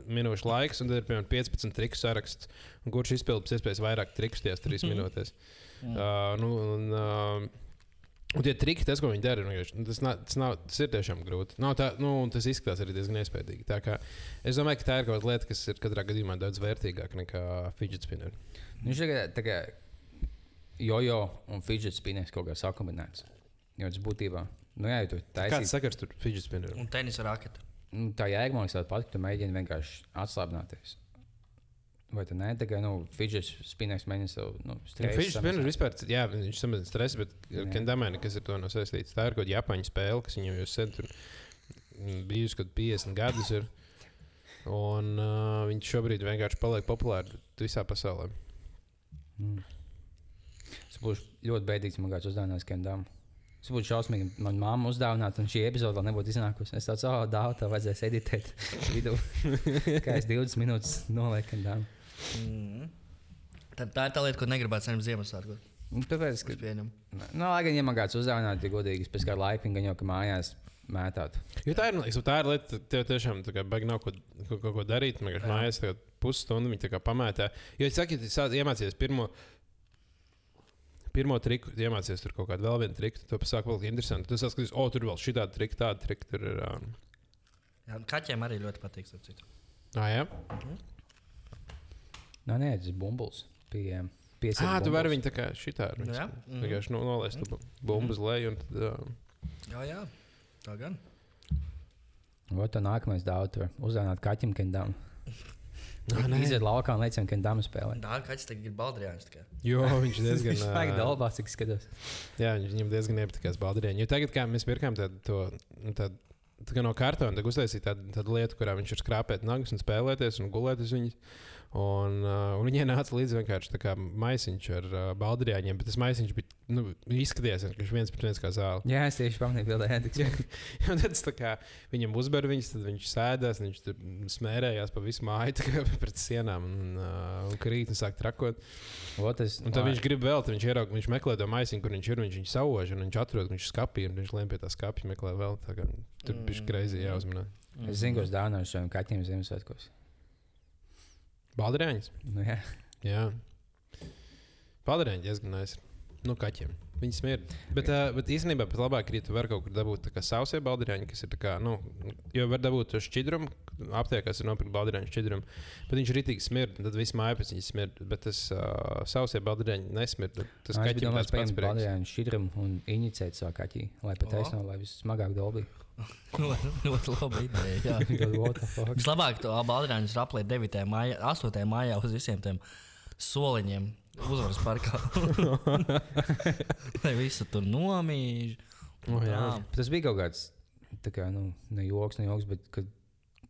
Minūšu laiks, un tad ir piemēram 15 triku saraksts. Un kurš izpildīs iespējas vairāk trikus tajās 3 minūtēs? Uh, nu, un, uh, Un tie triki, tas, ko viņi dara, nu, tas, nav, tas, nav, tas ir tiešām grūti. Nav tā, nu, tas izskatās arī diezgan iespaidīgi. Tā kā Es domāju, ka tā ir kaut kāda lieta, kas ir katrā gadījumā daudz vērtīgāka nekā fidget spinner. Viņš ir tā kā jojo un fidget spinners kaut kā sakombinēts. Jo tas būtībā, nu jā, tu Kāds taisīsi, sakars tur fidget spinner? Un tenisa raketa. nu, tā jēga man liekas tāda pati, ka tu mēģini vienkārši atslābināties. Vai tu ne? Tā kā, nu, fidget spinners mēģina savu, nu, Ja stresu Fidget spinner samazināt. vispār, jā, viņš samazina stresu, bet Jā. Kendamēna, kas ir to no saistīts, tā ir kaut kāda Japāņu spēle, kas viņam jau sen tur mm, bijusi kaut 50 gadus. Ir. Un uh, viņš šobrīd vienkārši paliek populārs visā pasaulē. Mm. Es būšu ļoti ja man kāds uzdāvinās kendām. Es būtu šausmīgi, ja man mamma uzdāvinātu, un šī epizode vēl nebūtu iznākusi. Es tādu savu dāvanu, tā vajadzēs editēt vidū. Kā es 20 minūtes nolieku kendām. Mm. Tad tā ir tā lieta, ko negribētu saņemt Ziemassvētkos. Nu, tāpēc, ka, nu, lai gan, ja man kāds uzdāvinātu, ja godīgi, pēc kāda laika gan jau mājās mētātu. Jo tā ir, liekas, tā ir lieta, tev tiešām baigi nav ko, ko, ko, ko darīt. Man vienkārši Jā. mājās tagad pusstundu kā pamētā. Jo es saku, ja tu sāc iemācīties pirmo. Pirmo triku, ja iemācīties tur kaut kādu vēl vienu triku, tad pasāk vēl interesanti. Tu saskaties, o, tur vēl šī tāda trika, tāda trika. Tur ir. Um... Jā, un kaķiem arī ļoti patīk. starp citu. Ah, jā, Nē, nē, tas ir pie ah, tu vari viņu tā kā šitā. ar Nu, viņu jā. skan- Vienkārši nu, nolaist tu bumbu uz leju. un Tad, uh... Jā, jā. Tā gan. Vai tā nākamais daudz tur uzdāvināt kaķim kendām? Nē. Iziet laukā un leicam kendām spēlēt. Dārgi kaķis tagad ir baldriāns. tikai. Jo viņš diezgan. Viņš vajag dalbās, cik skatos. Jā, viņš viņam diezgan iepatikās baldriņš. Jo tagad, kā mēs pirkām tādu, to, nu, tādu, tā kā no kartona, tad uztaisīja tādu, tādu lietu, kurā viņš var skrāpēt nagus un spēlēties un gulēt uz viņas. Un, uh, un viņai nāca līdzi vienkārši tā kā maisiņš ar uh, baldriņiem, bet tas maisiņš bija, nu, izskatījās, ka viņš viens pret viens kā zāle. Jā, es tieši pamanīju, bildē, jā, Un tad tā kā viņam uzber viņas, tad viņš sēdās, viņš smērējās pa visu māju tā kā pret sienām un, uh, un krīt un sāk trakot. Otrs, Un tad viņš grib vēl, viņš ieraug, viņš meklē to maisiņu, kur viņš ir, viņš viņu sauž, un viņš atrod, ka viņš skapī, un viņš lien pie tā skapja, meklē vēl. Tā kā, tur Mm. bija greizi jāuzmanā. Es zinu, ko es dāvināju saviem kaķiem Ziemassvētkos. Balderēņas? Nu, jā. Jā. Balderēņi diezgan nais. Nu, kaķiem. Viņi smird. Bet, uh, bet īstenībā pat labāk ja tu vari kaut kur dabūt sausie balderēņi, kas ir tā kā, nu, jo var dabūt to šķidrumu, aptiekās ir nopirkt balderēņu šķidrumu, bet viņš ritīgi smird, un tad viss māja pēc viņa smird, bet tas uh, sausie balderēņi nesmird. Tas biju kaķim tāds pats prieks. baldiņu šķidrumu un inicēt savu kaķi, lai pat taisno, lai viss smagāk dolbī. Ļoti labi ideja. jā. Vislabāk to baldriāņus ir apliet 9. maijā, 8. maijā uz visiem tiem soliņiem. Uzvaras parkā. Lai visu tur nomīž. O, jā. Bet Tas bija kaut kāds, tā kā, nu, ne joks, ne joks, bet kad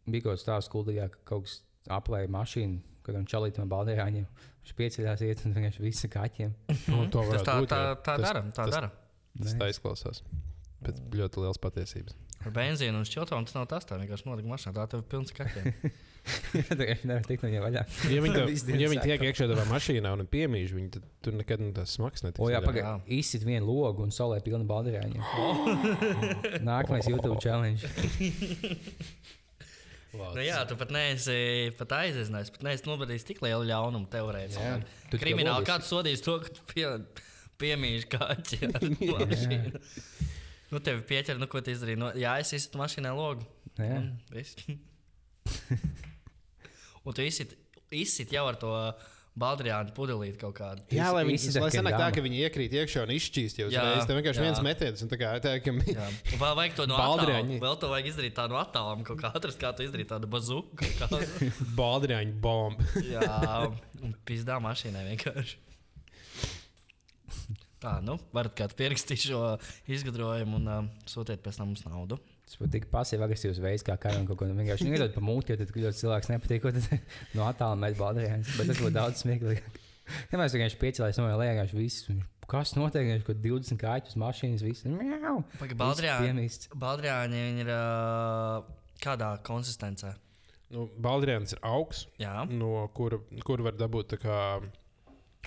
bija kaut kāds tāds skuldījā, ka kaut kas aplēja mašīnu, kad viņš čalītam baldējāņiem. Viņš pieceļās iet un vienkārši visi kaķiem. Nu, Tas tā, būt, tā, jā. tā Tas- dara. Tā tas- dara. Tas tā izklausās. Pēc ļoti liels patiesības. Ar benzīnu un šķiltām tas nav tas. Tā vienkārši nolika mašīnā. Tā tev ir pilns kaķiem. Tā kā nevar tikt no viņa vaļā. Ja viņi, tev, ja viņi tiek iekšā tajā mašīnā un piemīž viņu, tad tur nekad nu, tas smags netiks. O, jā, pagaidi. Izsit vienu logu un saulē pilnu baldējāņiem. Nākamais YouTube challenge. Vāc. Nu, jā, tu pat neesi pat aizzinājis, pat neesi nodarījis tik lielu ļaunumu teorētiski. Krimināli kāds sodīs to, ka tu pie, piemīši kaķi ar mašīnu. Nu, tev pieķer, nu, ko tu izdarīji. Nu, jā, es izsatu mašīnā logu. Jā. Un viss. un tu izsit, izsit jau ar to Baldriānu pudelīti kaut kādu. Jā, lai viņi Izsaka lai sanāk tā, ka viņi iekrīt iekšā un izšķīst jau uzreiz. Tev vienkārši jā. viens metiens, un tā kā tā, ka Jā. Vēl vajag to no Baldriāņi. attāluma. Vēl to vajag izdarīt tādu attālumu, kaut kā atrast, kā tu izdarīt tādu bazuku. baldriāņu bombu. Jā, un pizdā mašīnai vienkārši. Tā, nu, varat kādu pierakstīt šo izgudrojumu un uh, sūtiet pēc tam mums naudu. Tas pat tik agresīvs veids, kā kādam kaut ko nu, vienkārši iedod pa mūti, jo tad, kad ļoti cilvēks nepatīk, tad no attāluma met baldrījāns. Bet tas būtu daudz smieklīgāk. Ja mēs vienkārši piecēlāmies no vienkārši viss. Kas notiek? Viņš kaut 20 kāķus mašīnas, viss. Pagaid, Viss Baldriāņi, ir uh, kādā konsistencē. Nu, Baldriāns ir augsts, Jā, no kura, kur var dabūt tā kā.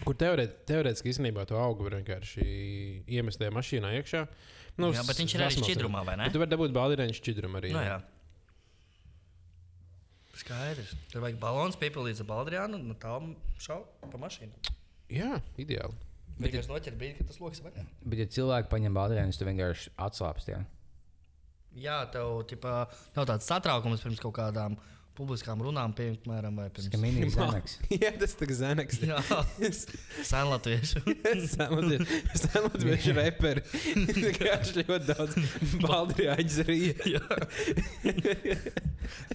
Kur teorēt, teorētiski īstenībā to augu var vienkārši iemest tajā mašīnā iekšā. Nu, jā bet viņš ir arī šķidrumā, vai ne? Bet tu vari dabūt baldriāņu šķidrumu arī. Nu, jā. Skaidrs. Tur vajag balons piepildīts ar Baldriānu un no tā šau pa mašīnu. jā ideāli. Vienkārši noķer brīdi, tas loks. Bet, ja cilvēki paņem baldrījānus, tad vienkārši atslābst. Jā. Jā, tev ķipa, nav tāds satraukums pirms kaut kādām publiskām runām, piemēram, vai pirms ir mini zanaks. jā, tas ir zeneks. Jā, senlatviešu. Senlatviešu reperi. Vienkārši ļoti daudz baldriāņu rīja.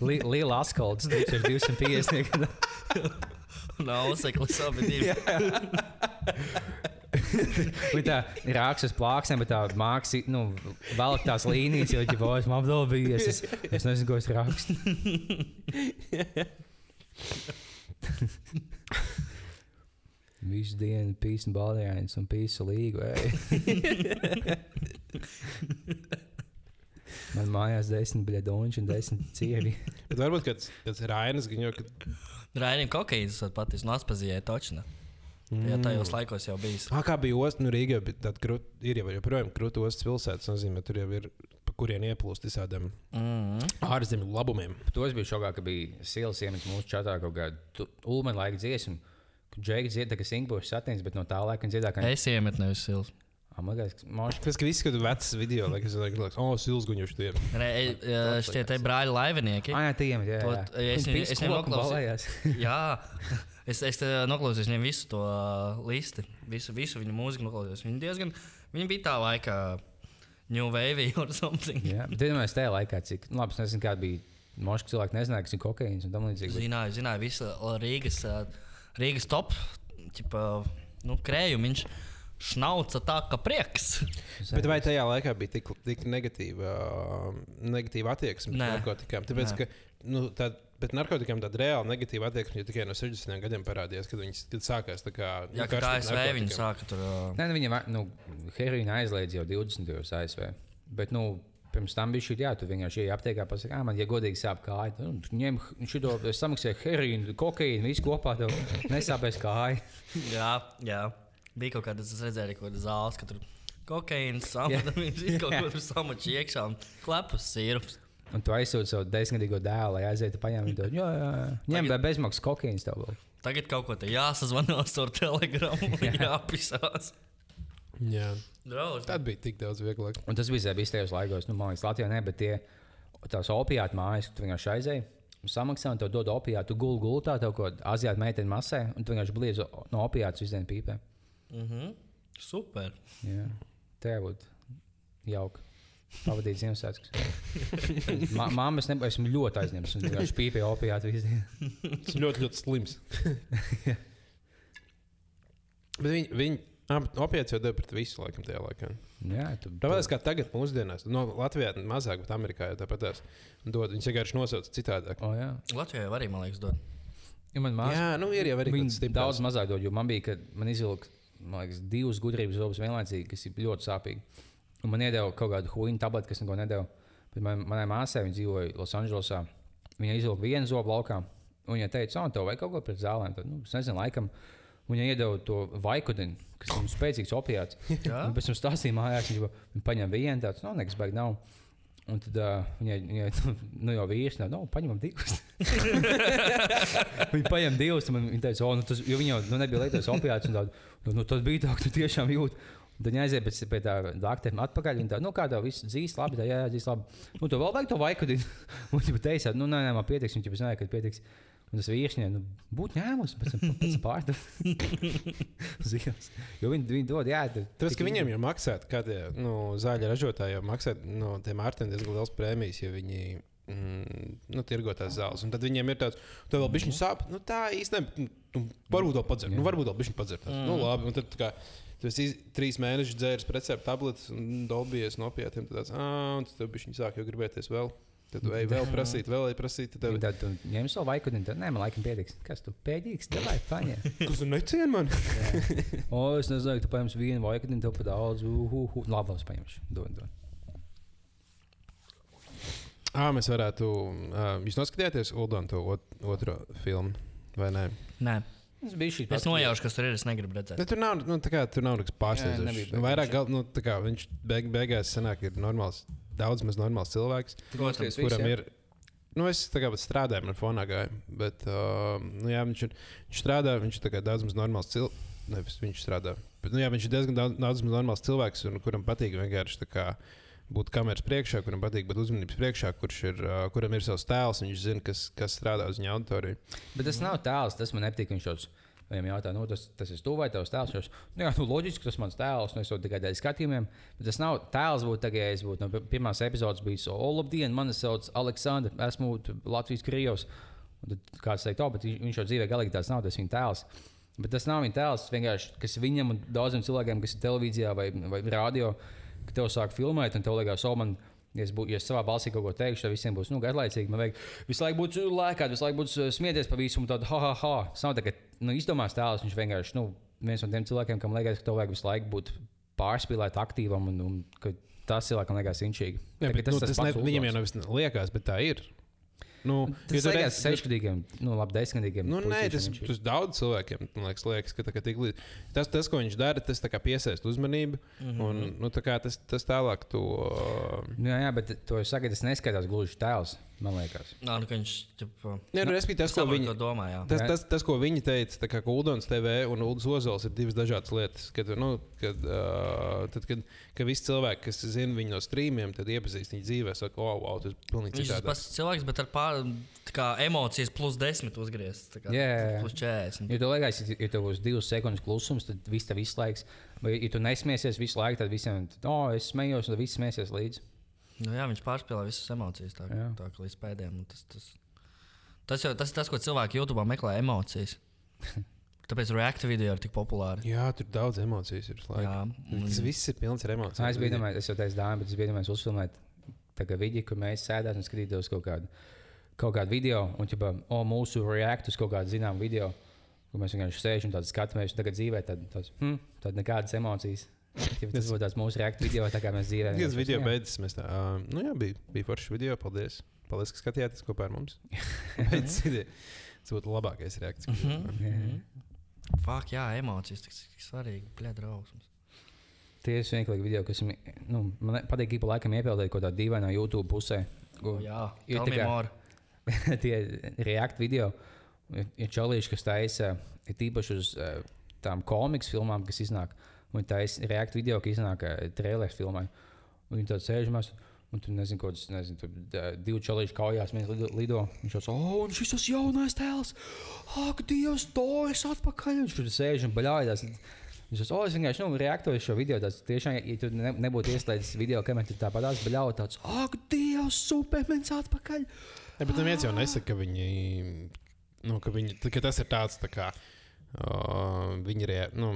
Li liela askalds, tas ir 250. Nav seklis abi divi. Tā ir rāks uz plāksnēm, bet tā mākslinieks, nu, velk tās līnijas, jo viņa bojas man apdalbījies. Es, es nezinu, ko es rakstu. Visu dienu pīsni baldējāns un pīsu līgu. ej. Man mājās desmit bļedonči un desmit cievi. Bet varbūt kāds, kāds Rainas gan jau. Kad... Raidījuma kokaīns esat patīs no Aspazijai točna. Jā, tajos laikos jau bijis. Ah, kā bija ostas, nu Rīgā bija tāda krūta, ir jau joprojām krūta ostas pilsētas, nozīmē, tur jau ir, pa kurien ieplūst visādiem Mm -hmm. ārzemju labumiem. To es biju šokā, ka bija sīls iemets mūsu čatā kaut kādu ulmeni laika dziesmu. Kad Džeiks dzied, tā kā Singapūras satīns, bet no tā laika viņš dziedā, ka Es iemetu nevis. Amagais, Tas, ka visi skatās vecas video, lai kas liekas, oh, silsguņuši tie. Nē, e, šie te brāļi laivinieki. Ah, jā, tie iemet, jā. To- jā. es viņu- es noklausījos. Jā, es, es te noklausījos viņiem visu to uh, listi, visu, visu viņu mūziku noklausījos. Viņi diezgan, viņi bija tā laika New Wave or something. Jā, iedomājieties tajā laikā, cik, nu, labi, es nezinu, kāda bija moška cilvēki, nezināja, kas ir kokaīns un tam līdzīgi. Zināju, zināju, visu uh, Rīgas, uh, Rīgas top, ķipa, nu, krējumiņš. Šnauca tā, ka prieks. Bet vai tajā laikā bija tik, tik negatīva, negatīva attieksme pret narkotikām? Tāpēc, Nē. ka, nu, tā, pret narkotikām tāda reāla negatīva attieksme jau tikai no 60 gadiem parādījās, kad viņas kad sākās tā kā. Jā, nu, tā pret ASV viņi sāka tur. Nē, nu, viņa va- nu, heroīna aizliedz jau 20. gados ASV. Bet, nu, pirms tam bija šī, jā, tu vienkārši ej aptiekā, pasakā, man, ja godīgi sāp kāja, tad nu, ņem šo, es samaksāju heroīnu, kokaīnu, visu kopā, tev nesāpēs kāja. jā, jā. Bija kaut kāda, es redzēju, kaut kāda zāles, ka tur kokaīns, amfetamīns, kaut Jā. ko tur samačī iekšā un klepus sīrups. Un tu aizsūti savu desmitgadīgo dēlu, lai aizietu paņemt to, Jā, jā, jā. ņem Tagad- Tagad... bezmaksas kokaīns tev vēl. Tagad kaut ko te jāsazvanās ar telegramu, jāpisās. Jā, Draugs. tad bija tik daudz vieglāk. Un tas bija bijis tajos laikos, nu, man liekas, Latvijā ne, bet tie tās opiāti mājas, tu vienkārši aizēji. Samaksā, un tev dod opiātu, tu gulēji gultā, tev kaut kāda azijāta meitene masē, un tu vienkārši bliedzi no opiāta uz dienu pīpē. Mhm. Super. Jā, tā būtu jauka. Pavadīt Ziemassvētkus. Māmas nebija, esmu ļoti aizņemts. Viņa vienkārši pīpēja opiātu visu dienu. Tas ļoti, ļoti slims. Bet viņi, viņi opiāts jau deva pret visu laikam tajā laikā. Jā, tu Tāpēc kā tagad, mūsdienās, no Latvijā mazāk, bet Amerikā jau tāpat dod. Viņus vienkārši nosauc citādāk. O, jā. Latvijā jau arī, man liekas, dod. Ja man māsa, Jā, nu ir jau arī daudz mazāk dod, jo man bija, kad man izvilka man liekas, divas gudrības zobus vienlaicīgi, kas ir ļoti sāpīgi. Un man iedeva kaut kādu huīnu tableti, kas neko nedēļa. Bet man, manai māsai, viņa dzīvoja Losandželosā, viņa izvilka vienu zobu laukā. Un viņa teica, oh, tev vajag kaut ko pret zālēm. Tad, nu, es nezinu, laikam. Viņa iedeva to vaikudinu, kas ir spēcīgs opiāts. Un pēc tam stāstīja mājās, viņa, viņa paņem vienu tādu, nu, nekas baigi nav. Un tad uh, viņai, viņai nu, jau vīrs, nav, nu, paņemam divus. Viņa paņem divus, un viņa teica, oh, nu, tas, jo viņa jau nu, nebija lietojis opiāts. un tādu, Nu, nu, tas bija tā, ka tu tiešām jūti. Viņa aiziet pēc, pie tā doktora atpakaļ. Viņa tā, nu, kā tev viss dzīves labi, tā, jā, jā, dzīves labi. Nu, tu vēl vajag to vaiku. Un viņa teica, nu, nē, nē, man pietiks. Viņa jau zināja, ka pietiks. Un tas viņai nu, būtu ņēmis, pēc tam pārdot. jo viņi, viņi dod, jā, tur- Tāpēc, ka viņiem jau maksā, kā tie nu, zāļu ražotāji jau maksā no tiem ārstiem diezgan liels prēmijas, ja viņi mm, nu, tirgo tās zāles. Un tad viņiem ir tāds, tev vēl bišķiņu sāp. Nu, tā īstenībā, nu, varbūt vēl padzert. Nu, varbūt vēl bišķiņu padzert. Mm. Nu, labi, un tad tā kā. Tu esi iz- trīs mēnešus dzēris recepti tabletes un dolbies no opiātiem. Tad tāds, ah, un tad viņš sāk jau gribēties vēl. Tad tu ej vēl prasīt, vēl ej prasīt. Tad tev Tad tu ņem savu vaiku, un tad, nē, man laikam pietiks. Kas tu pēdīgs? Tev vajag paņemt. kas tur necien man? O, es nezinu, tu paņemsi vienu vaiku, un tev pa daudz. Uhuhu. Labi, es paņemšu. Dod, dod. Ah, mēs varētu. Uh, jūs noskatījāties Uldonu to ot, otro filmu, vai ne? Nē, Tas bija šī es nojaušu, kas tur ir. Es negribu redzēt. Bet tur nav, nu, kā, tur nav nekas pārsteidzošs. Vairāk, gal, nu, kā, viņš beig, beigās sanāk, ir normāls, daudz maz normāls cilvēks, Protams, kuram ir. Nu, es tā kā strādāju, man fonā gāja. Bet, uh, nu, jā, viņš, ir, viņš strādā, viņš ir daudz maz normāls cilvēks. Nevis viņš strādā. Bet, nu, jā, viņš ir diezgan daudz, daudz maz normāls cilvēks, un kuram patīk vienkārši tā kā būt kameras priekšā, kuram patīk būt uzmanības priekšā, kurš ir, uh, kuram ir savs tēls, viņš zina, kas, kas strādā uz viņa auditoriju. Bet tas nav tēls, tas man nepatīk. Viņš šos viņam jautā, nu, tas, tas ir tu vai tavs tēls. Viņš, nu, jā, nu, loģiski, tas mans tēls, nu, es to tikai dēļ skatījumiem. Bet tas nav tēls, būtu tagad, ja es būtu pi- pirmās epizodes bijis, o, labdien, mani sauc Aleksandrs, esmu Latvijas Krievs. Un Tad kāds teikt, oh, bet viņš jau dzīvē galīgi tāds nav, tas viņa tēls. Bet tas nav viņa tēls, kas viņam un daudziem cilvēkiem, kas ir televīzijā vai, vai radio, ka tev sāk filmēt, un tev liekas, oh, man, ja es, bū, ja es savā balsī kaut ko teikšu, tad visiem būs nu, garlaicīgi. Man vajag visu laiku būt lēkāt, visu laiku būt uh, smieties pa visu, un tādu ha, ha, ha. Tas nav tā, ka nu, izdomās tēls, viņš vienkārši nu, viens no tiem cilvēkiem, kam liekas, ka tev vajag visu laiku būt pārspīlēt, aktīvam, un, un ka tas cilvēkam liekas inčīgi. Jā, bet, nu, tas ne, pats viņam jau nevis liekas, bet tā ir. Nu, Tas tu liekas sešgadīgiem, nu, labi, desmitgadīgiem. Nu, nē, tas, tas daudz cilvēkiem liekas, liekas ka, ka tik, tas, tas, ko viņš dara, tas piesaista uzmanību. Mm -hmm. un, nu, tā kā tas, tas tālāk to. Nu, jā, bet to es saku, tas neskatās gluži tēls, man liekas. Nā, nu, ka viņš ķipa, Nē, nu, respektīvi, tas, ko saprot, viņi, ko domā. Jā. tas, tas, tas, ko viņi teica, tā kā Uldons TV un Uldons Ozols ir divas dažādas lietas. Kad, nu, kad, uh, tad, kad, kad visi cilvēki, kas zina viņu no streamiem, tad iepazīst viņu dzīvē, saka, oh, wow, tas ir pilnīgi Viņš ir tas citādi. pats cilvēks, bet ar pār, tā kā emocijas plus 10 uzgriezts. tā kā Jā, jā, jā. Plus 40. Ja tev liekas, ja- ja tev būs divas sekundes klusums, tad viss tev laiku. Vai, ja tu nesmiesies visu laiku, tad visiem, oh, es smējos, un tad viss smēsies līdzi. Nu, jā, viņš pārspēlē visas emocijas. Tā, Jā. tā kā līdz pēdējiem. un Tas, tas, tas, jau, tas ir tas, ko cilvēki YouTube meklē emocijas. Tāpēc reakta video ir tik populāri. Jā, tur daudz emocijas ir. Jā, Tas viss ir pilns ar emocijām. Es biju domājis, es jau teicu, dāmas, bet es biju domājis uzfilmēt tādu vidi, kur mēs sēdētu un skatītos kaut kādu, kaut kādu video, un ķipa, o, mūsu reaktu uz kaut kādu zināmu video, kur mēs vienkārši sēžam un skatāmies, un tagad dzīvē tad, tas, hm, tad nekādas emocijas. Ķipa, tas būtu tāds mūsu reaktu video, tā kā mēs. Tas vienkārši- video beidzas. Mēs tā, uh, nu jā, bija, bija foršs video. Paldies. Paldies, ka skatījāties kopā ar mums. Beidzas video. Tas būtu labākais reakcijas. Mhm. Fak, jā, emocijas tik, tik svarīgi. Bļā, drausmas. Tie ir vienkārši video, kas mi- nu, man patīk, ik pa laikam iepildīt kaut kādā dīvainā YouTube pusē. O, jā, ir more. tie reaktu video ir čalīši, kas taisa ir tīpaši uz uh, tām komiks filmām, kas iznāk. Un tā ir reaktu video, kas iznāk traileru filmai. Un viņi tādā sēžamās. Un tur nezinu, kādas nezinu, tur, divi čalīši kaujās, viens lido. lido. Viņš jau oh, un šis tas jaunais tēls! Ak, Dievs, to es atpakaļ! Viņš tur sēž un baļājās. Viņš jau oh, es vienkārši nu, reaktoju šo video. Tas tiešām, ja tu ne, nebūtu ieslēdzis video, kamēr tu tāpat baļāji, tāds, ak, Dievs, supermens atpakaļ! Ja, bet neviens jau nesaka, ka viņi. Nu, ka viņi ka tas ir tāds tā kā. Uh, viņi ir. Nu,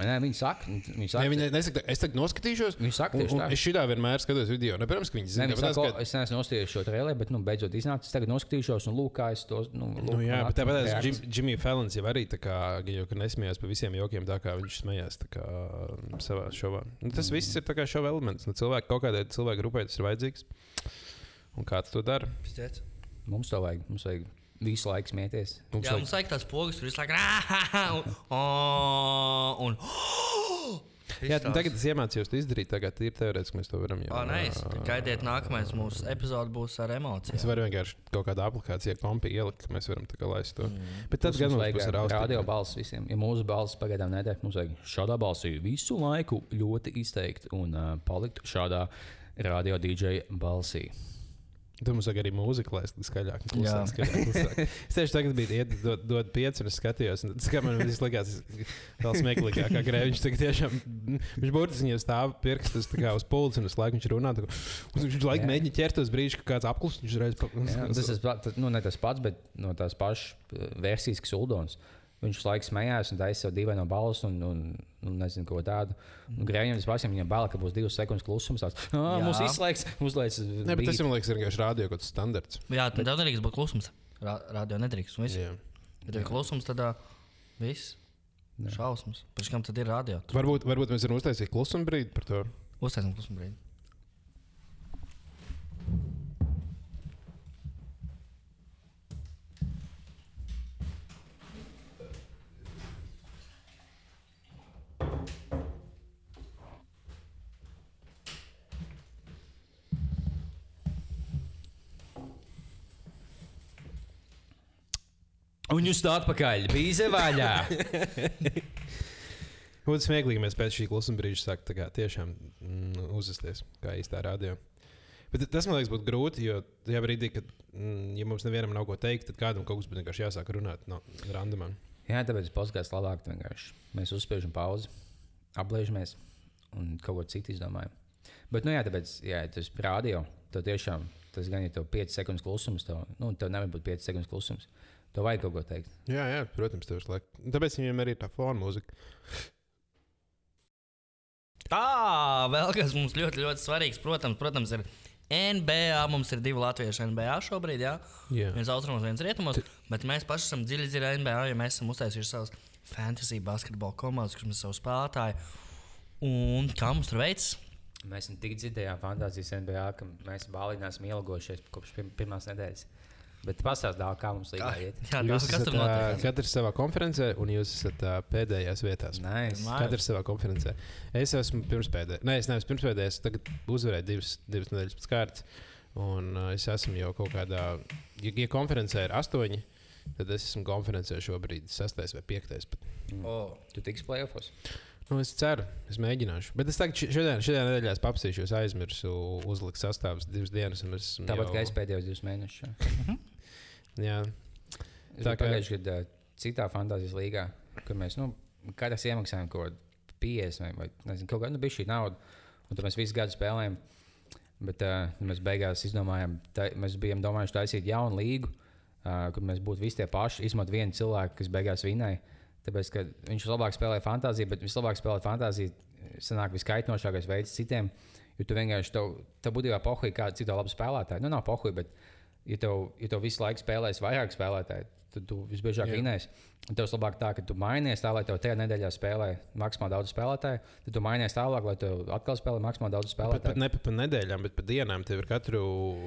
Nē, viņi saka, viņi ne, saka, viņi nesaka, es tagad noskatīšos. Viņi saka un, un tā. es šitā vienmēr skatos video. Ne, protams, ka viņi zina, viņi ka saka, o, es neesmu nostājis šo traileru, bet, nu, beidzot iznāca. Es tagad noskatīšos, un lūk, kā es to. Nu, Nu, lūk, jā, man bet tāpat tās reakcijas. Jimmy Fallons jau arī tā kā, jau ka nesmējās par visiem jokiem, tā kā viņš smējās tā kā, savā šovā. Nu, tas viss ir tā kā šova elements. Nu, cilvēki, kaut kādai cilvēku grupai tas ir vajadzīgs. Un kāds to dara? Mums to vajag. Mums vajag visu laiku smieties. Mums Jā, vajag- mums vajag tāds pogas, kur visu laiku un, un, Jā, nu, tagad es iemācījos to izdarīt. Tagad ir teorētiski, mēs to varam jau. Oh, nice. Gaidiet, nākamais mūsu epizode būs ar Es emocijām. varu vienkārši kaut kādā aplikācijā kompī ielikt, ka mēs varam tā kā laist to. Mm. Bet Mums gan vajag būs ar radio balss visiem. Ja mūsu balss pagaidām neder, mums vajag šādā balsī visu laiku ļoti izteikt un uh, palikt šādā radio DJ balsī. Tur mums arī mūzika, lai skaļāk klusāk, skaļāk, klusāk. Es tieši tagad biju iet, dod, dod pieci, un es skatījos, un tas, kā man viss likās, vēl smieklīgāk, kā grēviņš. Tagad tiešām, viņš burtiski jau stāv pirkstus tā kā uz pults, un uz laiku viņš runā. tā kā- Viņš laiku mēģina ķert tos brīžus, kad kāds apklus, viņš reiz. Jā, tas ir nu, ne tas pats, bet no tās pašas eh, versijas, kas Uldons. Viņš visu laiku smējās un taisīja sev divu no balss, un, un, un nezinu, ko tādu. Un Grēņiem tas pats, viņam bail, ka būs divas sekundes klusums. Tāds, mums izslēgs, uzlaiks. Nē, bet tas man liekas, ir vienkārši rādio kaut kāds standarts. Jā, tad tev nedrīkst būt klusums. Rā- Radio nedrīkst. viss. Jā. Ja ir klusums, tad ā, viss. Šausmas. Pēc kam tad ir radio? Varbūt, varbūt mēs varam uztaisīt klusumu brīdi par to. Uztaisam klusumu brīdi. Un jūs tā atpakaļ, bija vaļā. Būtu smieklīgi, ja mēs pēc šī klusuma brīža sāktu tā kā tiešām mm, uzvesties kā īstā radio. Bet tas man liekas, būtu grūti, jo tajā brīdī, kad mm, ja mums nevienam nav ko teikt, tad kādam kaut kas būtu vienkārši jāsāk runāt no randumā. Jā, tāpēc podkāsts labāk vienkārši. Mēs uzspiežam pauzi, aplēžamies un kaut ko citu izdomājam. Bet, nu jā, tāpēc, ja tas ir radio, tad tiešām tas gan ir 5 sekundes klusums. Tev, nu, tev nevar būt 5 sekundes klusums. Tev vajag kaut ko teikt. Jā, jā protams, tev ir laiks. Tāpēc viņiem arī ir tā fona mūzika. Tā, vēl kas mums ļoti, ļoti svarīgs, protams, protams ir NBA. Mums ir divi latvieši NBA šobrīd, jā. Jā. viens austrumos, viens rietumos. Bet mēs paši esam dziļi dziļi NBA, jo mēs esam uztaisījuši savus fantasy basketbola komandas, kurš mums ir savs spēlētāji. Un kā mums tur veicas? Mēs esam tik dzirdējām fantāzijas NBA, ka mēs bālīgi neesam ielgojušies kopš pir pirmās nedēļas. Bet pastāstiet, kā mums līdzi iet. Jā, Jūs esat notiek? katrs savā konferencē, un jūs esat ā, pēdējās vietās. Nice. Katrs savā konferencē. Es esmu pirmspēdējais. Nē, es neesmu pirmspēdējais. Tagad uzvarēju divas, divas nedēļas pēc kārtas. Un uh, es esmu jau kaut kādā. Ja, ja konferencē ir astoņi, tad es esmu konferencē šobrīd sestais vai piektais. Pat. Oh. Tu tiks playoffs. Nu, es ceru, es mēģināšu. Bet es tagad šodien, šodien nedēļā paprasīšu, es aizmirsu uzlikt sastāvus divas dienas. un es esmu Tāpat jau- kā es pēdējos divus mēnešus. Jā. Es Tā kā- pagājušajā gadā citā fantāzijas līgā, kur mēs nu, katrs iemaksājām kaut ko 50 vai, nezinu, kaut kādu nu, bija šī nauda. Un tad mēs visu gadu spēlējām. Bet uh, mēs beigās izdomājām, tā, mēs bijām domājuši taisīt jaunu līgu, uh, kur mēs būtu visi tie paši, izmantot vienu cilvēku, kas beigās vinēja. Tāpēc, ka viņš vislabāk spēlē fantāziju, bet vislabāk spēlē fantāziju, sanāk viskaitnošākais veids citiem. Jo tu vienkārši tev, tev būtībā pohuļ, kāda cita laba spēlētāja. Nu, nav pohuļ, bet ja tev, ja tev visu laiku spēlēs vairāk spēlētāju, tad tu visbiežāk Jā. vinēsi. Un tev labāk tā, ka tu mainies tā, lai tev tajā nedēļā spēlē maksimāli daudz spēlētāju. Tad tu mainies tālāk, lai tev atkal spēlē maksimāli daudz pat, pat spēlētāju. ne pa, pa nedēļām, bet pa dienām. Tev ir katru,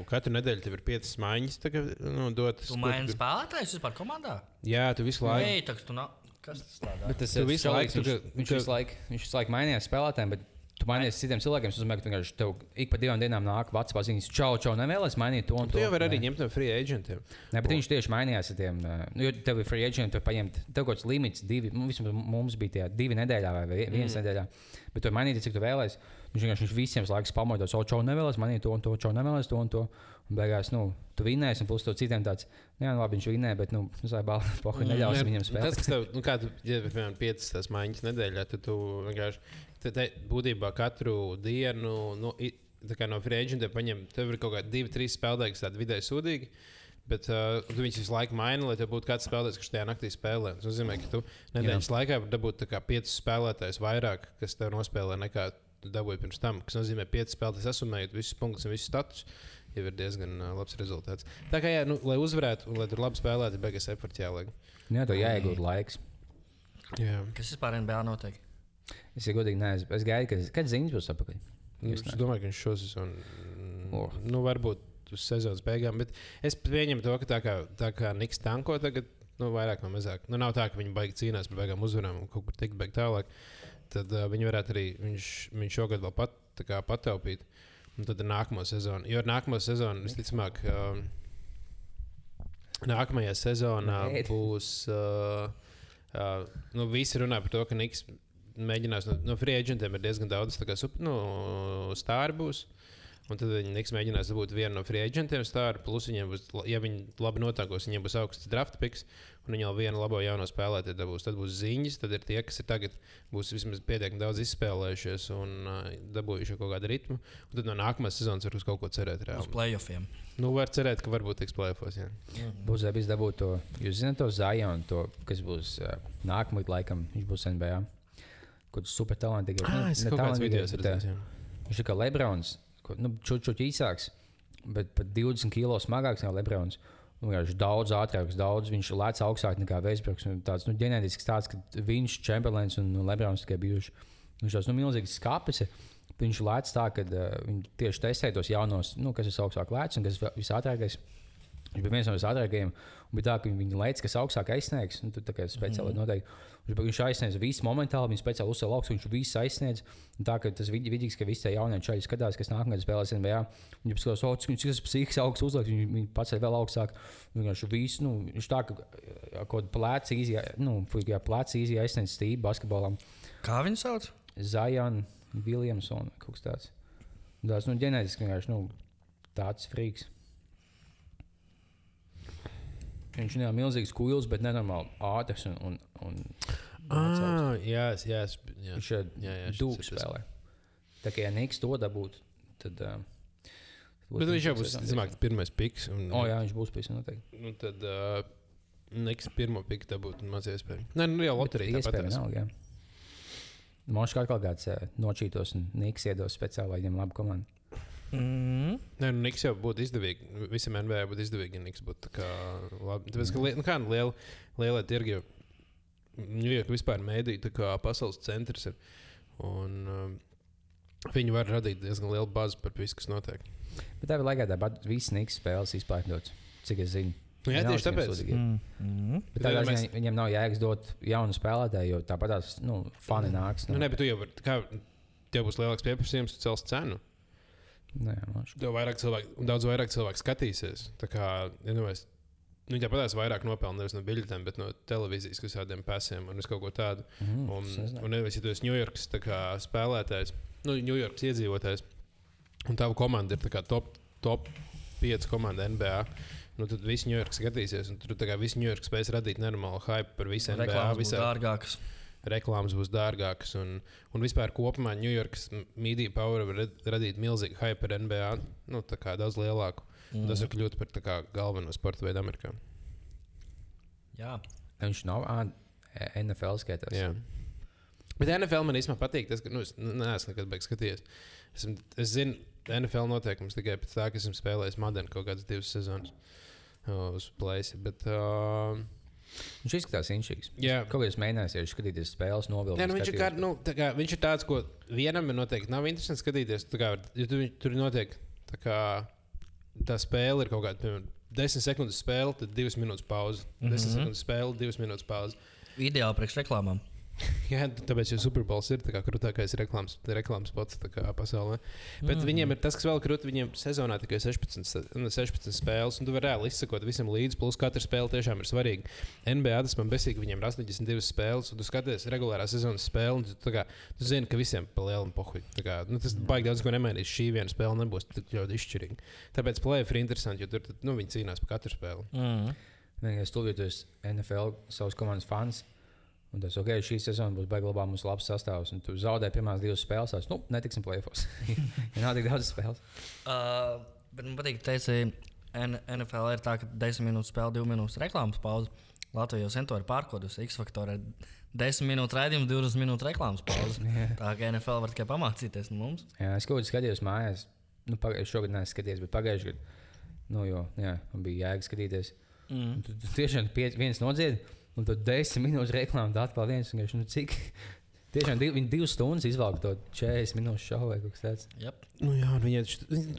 katru nedēļu tev ir piecas maiņas. Tagad, nu, dotas, Tu maini spēlētājus vispār komandā? Jā, tu visu laiku. Nē, tas tu nav. Kas tas? Bet tas Tu ir visu čalīgs, laiku- Viņš, tu- viņš, tu- visu laiku, viņš visu laiku mainījās spēlētājiem, bet tu mainies citiem cilvēkiem. Tas nozīmē, ka tu vienkārši tev ik pa divām dienām nāk vats paziņas, čau, čau, nevēlas mainīt to un Tu to. jau vari arī ņemt no free agentiem. Nē, bet viņš tieši mainījās ar tiem. ā, Nu, jo tev ir free agent, tu paņemt tev kaut kāds limits, divi. Nu, vismaz mums bija tie divi nedēļā vai vie- viens mm. nedēļā. Bet tu mainīt, cik tu vēlēsies. Viņš vienkārši viņš visiem laikam pamodos, o, čau, nevēlas mainīt to un to, čau, nevēlas to un to. Un beigās, nu, tu vinnēsi, un plus to citiem tāds, jā, nu, labi, viņš vinnēja, bet, nu, aibā, pohu, neļaus viņam Tas, spēlēt. kas tev, nu, kā tu, ja piemēram piecas tās maiņas nedēļā, tad tu vienkārši, tad te, būtībā katru dienu, nu, kā no free agentiem paņem, tev ir kaut kādi divi, trīs spēlētāji, kas tādi vidēji sūdīgi. Bet uh, tu viņus visu laiku maini, lai tev būtu kāds spēlētājs, kurš tajā naktī spēlē. Tas nozīmē, ka tu nedēļas laikā vari dabūt tā kā piecus spēlētājus vairāk, kas tev nospēlē nekā tu dabūji pirms tam. Tas nozīmē, ka pieci spēlētāji sasumējot visus punktus un visus status. Jau ir diezgan uh, labs rezultāts. Tā kā, jā, nu, lai uzvarētu un lai tur labi spēlētu, ir beigas efekts jāliek. Jā, tev jāiegūt laiks. Jā. Kas vispār NBA notiek? Es ir godīgi, neesmu. Es gaidu, ka, kad ziņas būs apakaļ. Nu, Es ne? domāju, ka viņš šo sezonu, Oh. nu, varbūt uz sezonas beigām, bet es pieņemu to, ka tā kā, tā kā Niks tanko tagad, nu, vairāk vai mazāk. Nu, nav tā, ka viņi baigi cīnās par beigām uzvarām un kaut kur tikt beig tālāk. Tad uh, viņi varētu arī, viņš, viņš šogad vēl pat, kā pataupīt. Un tad ir nākamā sezona. Jo ar nākamo sezonu, visticamāk, um, nākamajā sezonā Nē. būs. Uh, uh, nu, visi runā par to, ka Niks mēģinās no, no free agentiem ir diezgan daudz tā kā, sup, nu, stāri būs. Un tad viņi Niks mēģinās dabūt vienu no free agentiem stāru. Plus, viņiem būs, ja viņi labi notākos, viņiem būs augsts draft picks. Un viņi jau vienu labo jauno spēlētāju dabūs. Tad būs ziņas, tad ir tie, kas ir tagad, būs vismaz pietiekami daudz izspēlējušies un uh, dabūjuši kaut kādu ritmu. Un tad no nākamās sezonas var uz kaut ko cerēt. Uz Reāli. playoffiem. Nu, var cerēt, ka varbūt tiks plēfos. Jā. Būs arī dabūt to, jūs zināt, to to, kas būs uh, nākamajam laikam. Viņš būs NBA. Kur super talantīgs. Ah, es kaut kāds video redzēju. Viņš ir kā Lebrons, nu, čūču īsāks, bet pat 20 kg smagāks nekā Lebrons. Nu, Viņš ir daudz ātrāks, daudz viņš lēts augstāk nekā Veisbruks. Tāds nu, ģenētisks tāds, ka viņš, Chamberlains un Lebrons tikai bijuši. Viņš tāds nu, milzīgs skāpis. Viņš lēts tā, ka uh, viņi tieši testē tos jaunos, nu, kas ir augstāk lēts un kas ir visātrākais. Viņš bija viens no visātrākajiem. Un bija tā, ka viņi lēca, kas augstāk aizsniegs. Tur tā kā speciāli mm. noteikti. Viņš, viņš aizsniedz visu momentāli, viņš speciāli uzsver augstu, viņš visu aizsniedz. Tā kā tas vid- vidīgs, ka visi tie jaunie čaļi skatās, kas nākamajā spēlēs NBA. Viņi skatās, oh, cik viņš ir psihiski augsts uzliek, viņi, viņi pats ir vēl augstāk. Viņš visu, nu, viņš tā, uh, kaut kāda plēca īzija, nu, jā, plēca īzija aizsniedz stību basketbolam. Kā viņi sauc? Zajan, Viljamson, kaut kas tāds. Tas, nu, ģenētiski vienkārši, nu, tāds frīks. Viņš ir milzīgs kuģis, bet nenormāli ātrs un, un, un Ah, jā, jā, jā. viņš ir dūks spēlē. Tā kā ja Niks to dabūtu, tad. Uh, Bet viņš jau būs, zinām, pirmais piks. Un, O, jā, viņš būs pēc noteikti. Nu, tad uh, Niks pirmo piku dabūt maz iespēju. Nē, nu jau loterija tāpat. Šķiet, ka kaut kāds uh, nočītos un Niks iedos speciāli, lai viņam labu komandu. Mm. Nē, nu, Niks jau būtu izdevīgi. Visam NBA būtu izdevīgi, ja Niks būtu tā kā labi. Tāpēc, ka, nu, kā nu, liela, liela tirgi jau Ņujorka vispār mēdīja tā kā pasaules centrs. Ir. Un, um, viņi var radīt diezgan lielu bāzi par visu, kas notiek. Bet tā ir laikā tāpat visas Niks spēles izplatītas, cik es zinu. Nu, jā, Nav tieši tāpēc. Mm. Mm. Tādā mēs- viņiem nav jēgas dot jaunu spēlētāju, jo tāpat tās nu, fani nāks. Nu, nē, bet tu jau vari, kā, tev būs lielāks pieprasījums, tu cels cenu. Nē. Tev vairāk cilvēku, un daudz vairāk cilvēku skatīsies. Tā kā, ja nu, es, nu, ja patās vairāk nopelnu nevis no biļetēm, bet no televīzijas, kas kādiem pasiem un kaut ko tādu. Mm, Un, nezināju. un nevis, ja tu esi Ņujorkas tā kā spēlētājs, nu, Ņujorkas iedzīvotājs, un tava komanda ir tā kā top, top 5 komanda NBA. Nu, tad viss Ņujorkas skatīsies, un tur tā kā viss Ņujorkas spēs radīt nenormālu hype par visu NBA. Visā, dārgākas. Reklāmas būs dārgākas, un, un vispār kopumā Ņujorkas media power var rad- radīt milzīgu hype par NBA, nu, daudz lielāku. Mm. Tas var kļūt par kā galveno sporta veidu Amerikā. Jā. Viņš nav NFL skatījums. Jā. Bet NFL man īstenībā patīk. Tas, ka, nu, es neesmu nekad beigas skatījies. Es, es zinu, NFL noteikumus tikai pēc tā, ka esmu spēlējis Madenu kaut kādas divas sezonas uz plēsi. Bet, uh, Viņš izskatās inšīgs. Jā. Kaut kā es mēģināju arī skatīties spēles, novilkt. nu, viņš, ir kā, nu, tā kā, viņš ir tāds, ko vienam ir noteikti nav interesanti skatīties. Tā Kā, ja tu, tur noteikti tā, kā, tā spēle, ir kaut kāda piemēram, 10 sekundes spēle, tad 2 minūtes pauze. 10 mm. -hmm. sekundes spēle, 2 minūtes pauze. Ideāli priekš reklāmām. Jā, tāpēc jau Superbols ir tā kā krūtākais reklāmas, reklāmas kā pasaulē. Bet mm. Viņiem ir tas, kas vēl krūti. Viņiem sezonā tikai 16, se- nu, 16 spēles, un tu vari reāli izsekot visam līdzi. Plus katra spēle tiešām ir svarīga. NBA tas man besīgi, viņiem ir 82 spēles, un tu skaties regulārā sezonas spēli, un tu, tā kā, tu zini, ka visiem pa lielam pohuļ. Tā kā, Nu, tas baigi daudz ko nemainīs. Šī viena spēle nebūs tik ļoti izšķirīga. Tāpēc plēsoņi ir interesanti, jo tur tad, nu, viņi cīnās par katru spēli. Mm. Vienīgais stulbīties NFL savas komandas fans. Un tas, ok, šī sezona būs baigta labā, mums labs sastāvs. Un tu zaudē pirmās divas spēles, tad, nu, netiksim plēfos. ja nav tik daudz spēles. Uh, bet man patīk, ka teici, NFL ir tā, ka 10 minūtes spēle, 2 minūtes reklāmas pauze. Sen to ir pārkodusi. X faktorā ir 10 minūtes raidījums, 20 minūtes reklāmas pauze. tā kā NFL var tikai pamācīties no mums. Jā, es kaut kādā skatījos mājās. Nu, šogad neesmu skatījies, bet pagājušajā gadā. Nu, jo, jā, man bija jēga skatīties. Mm. Un Tu, tu tiešām viens nodzied, un tad desmit minūtes reklāmā tā atkal viens. vienkārši, Nu, cik? Tiešām div, viņi divas stundas izvelk to 40 minūšu šovu vai kaut kas tāds. Yep. Nu, jā, un viņi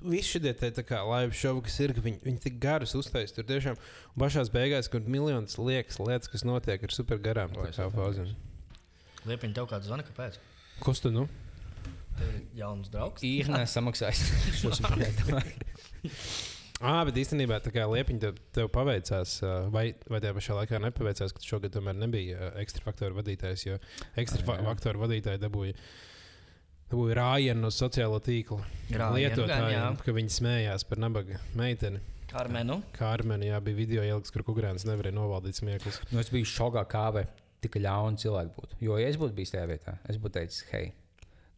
visi šie te tā kā live šovi, kas ir, ka viņi, viņi tik garus uztaisīja. Tur tiešām pašās beigās, kur miljonus liekas lietas, kas notiek, ir super garām. Tā kā pauzēm. Liepiņ, tev kāds zvana, kāpēc? Kas tu nu? Tev ir jauns draugs. Ir nesamaksājis. Ah, bet īstenībā tā kā liepiņa tev, tev paveicās, vai, vai tajā pašā laikā nepaveicās, ka šogad tomēr nebija ekstra faktoru vadītājs, jo ekstra jā. faktoru vadītāji dabūja Dabūja rājienu no gan, jā. lietotājiem, ka viņi smējās par nabaga meiteni. Karmenu. Kārmeni, jā, bija video ieliks, kur Kukrāns nevarēja novaldīt smieklus. Nu, es biju šokā, kā vai tik ļauni cilvēki būtu. Jo, ja es būtu bijis tajā vietā, es būtu teicis, hei,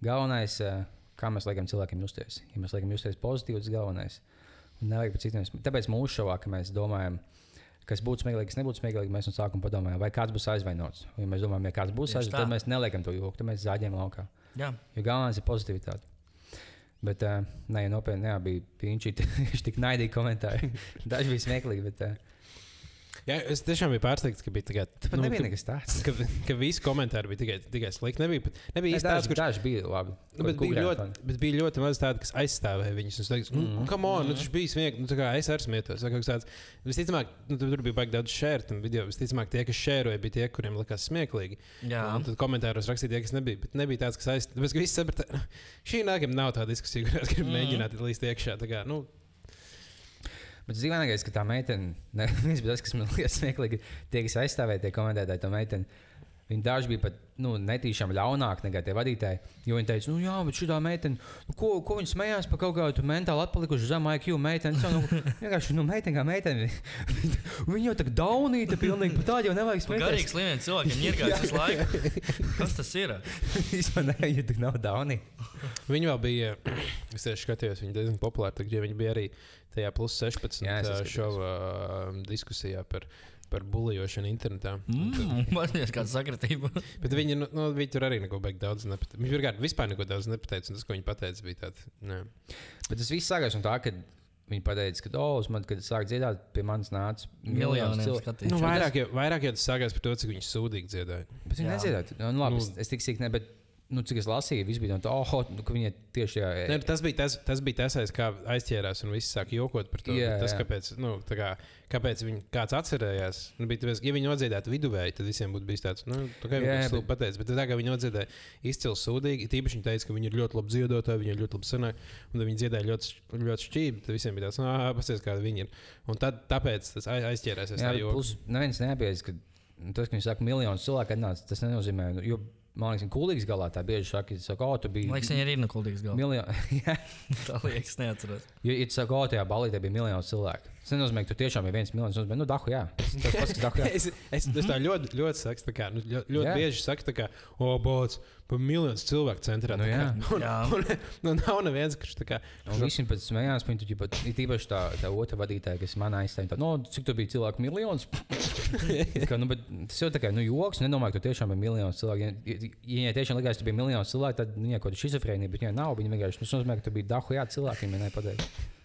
galvenais, kā mēs liekam cilvēkiem justies. Ja mēs liekam justies pozitīvi, tas galvenais. Un nevajag pat citiem. Tāpēc mūsu šovā, ka mēs domājam, kas būtu smieklīgi, kas nebūtu smieklīgi, mēs no sākuma padomājam, vai kāds būs aizvainots. Ja mēs domājam, ja kāds būs aizvainots, tad mēs neliekam to joku, tad mēs zāģējam laukā. Jā. Jo galvenais ir pozitivitāte. Bet, uh, nē, nopietni, jā, bija pienči, viņš tik naidīgi komentāri. Daži bija smieklīgi, bet uh, Jā, es tiešām biju pārsteigts, ka bija tikai pat nu, nebija ka- nekas tāds. Ka, ka visi komentāri bija tikai, tikai slikti. Nebija, pat- nebija īsti tāds, kurš daži bija labi. Nu, bet, bija ļoti, bet bija ļoti maz tādu, kas aizstāvēja viņus. Es teicu, nu, come on, nu, tas bija smieklīgi. Nu, es arī smietos. Tāds. Visticamāk, nu, tur bija baigi daudz šēru tam video. Visticamāk, tie, kas šēroja, bija tie, kuriem likās smieklīgi. Jā. Un tad komentāros rakstīja tie, kas nebija. Bet nebija tāds, kas aizstāvēja. Tāpēc, ka visi saprata, "Nu, šī nākamā nav tā diskusija, kurās grib mēģināt līdz iekšā. Tā kā, nu, Bet dīvainākais, ka tā meitene, nevis tas, kas man liekas smieklīgi, tie, kas aizstāvēja tie komentētāji, to meiteni. Viņi daži bija pat nu, netīšām ļaunāki nekā tie vadītāji. Jo viņi teica, nu, jā, bet šī meitene, nu, ko, ko viņa smējās par kaut kādu mentāli atpalikušu zemu IQ meiteni. Tā, nu, vienkārši, nu, meitene kā meitene. viņa jau tā daunīta, pilnīgi pat tāda jau nevajag smēties. Garīgs līmenis cilvēkiem ir gājis visu laiku. Kas tas ir? Vispār ne, ja tā nav daunīta. viņi vēl bija, es tieši skatījos, viņi diezgan populāri. Tad, ja viņi bija arī tajā plus 16 Jā, šova ā, diskusijā par, par bulījošanu internetā. Mm, man liekas, kāda sakritība. Bet viņi, nu, nu, viņi tur arī neko beig daudz nepateica. Viņš vienkārši vispār neko daudz nepateica. un Tas, ko viņi pateica, bija tāds. nē. Bet tas viss sākās no tā, ka viņi pateica, ka, oh, man, kad es sāku dziedāt, pie manis nāca miljonus Miljoniem cilvēku. Nu, vairāk, jau, vairāk jau tas sākās par to, cik viņi sūdīgi dziedāja. Bet viņi nedziedāja. Nu, labi, Nu. es, es tik sīk ne, bet, nu, cik es lasīju, viss bija tā, oh, nu, ka viņi tieši tajā. Ne, tas bija tas, tas, bija tas aiz, kā aizķērās, un viss sāk jokot par to. Jā, tas, jā. kāpēc, nu, kā, kāpēc viņi kāds atcerējās, nu, bija tāpēc, ja viņi nodziedātu viduvēji, tad visiem būtu bijis tāds, nu, tā kā viņi bet- bet... pateica. Bet tā kā viņi nodziedāja izcili sūdīgi, tīpaši viņi teica, ka viņi ir ļoti labi dziedotāji, viņi ir ļoti labi sanāki, un viņi dziedāja ļoti, ļoti šķīvi, tad visiem bija tāds, ah, pasies, kādi viņi ir. Un tad, tāpēc tas ai- aizķērās. aiz Jā, plus neviens neapjēdz, ka nu, tas, ka viņi saka, miljonus cilvēku atnāca, tas nenozīmē, nu, jo, man liekas, kulīgs galā tā bieži saka, ja tu saka, o, tu biji. Liekas, viņi arī ir nukuldīgs galvā. Miljonu, jā, Tā liekas, neatceros. jo, ja tu saki, o, tajā balītē bija miljons cilvēku. Tas nenozīmē, ka tu tiešām ir viens miljons. Tas nozīmē, nu, dahu, jā. Tas tas pats, kas dahu, jā. Es, es, es tā ļoti, ļoti saku, tā kā, nu, ļoti, ļoti Jā. bieži saku, tā kā, o, bots, pa miljonus cilvēku centrā. Nu, jā. Un, Jā. un, nu, nav neviens, kurš tā kā. Un visi pēc tam smējās, viņi tur pat ir īpaši tā, tā otra vadītāja, kas man aizstāja. No, cik tur bija cilvēku miljons? Tā kā, nu, bet tas jau tā kā nu, joks. Nedomāju, ka tur tiešām ir miljons cilvēku. Ja, ja, ja viņai tiešām likās, ka tur bija miljons cilvēku, tad viņa kaut kāda šizofrēnija, bet viņa nav. Viņa vienkārši tas nozīmē, ka tur bija dahu jā cilvēki, viņai nepateica.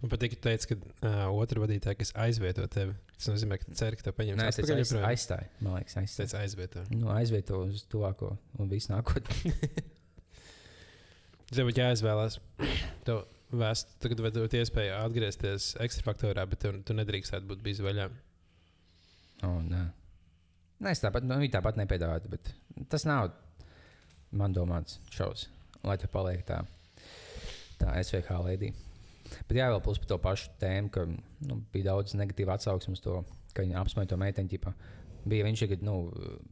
Man patīk, ka tu teici, ka uh, otra vadītāja, kas aizvieto tevi, tas nozīmē, ka tu cer, ka tev paņems Nē, es teicu, atpakaļ aiz, joprojām. aizstāja. Man liekas, Es aizstāja. teicu, aizvieto. Nu, aizvieto uz tuvāko un visu nākotni. Zinu, bet jāizvēlās. Tev vēst, tagad vai dot iespēju atgriezties ekstra faktorā, bet tev, tu nedrīkstētu būt bijis vaļā. Oh, nē. Nē, es tāpat, nu, tāpat nepiedāvātu, bet tas nav man domāts šausmas, lai tur paliek tā, tā SVH lēdī. Bet jā, vēl plus par to pašu tēmu, ka nu, bija daudz negatīvu atsauksmu uz to, ka viņi apsmēja to meiteni. Ģipā. Bija viņš, kad nu,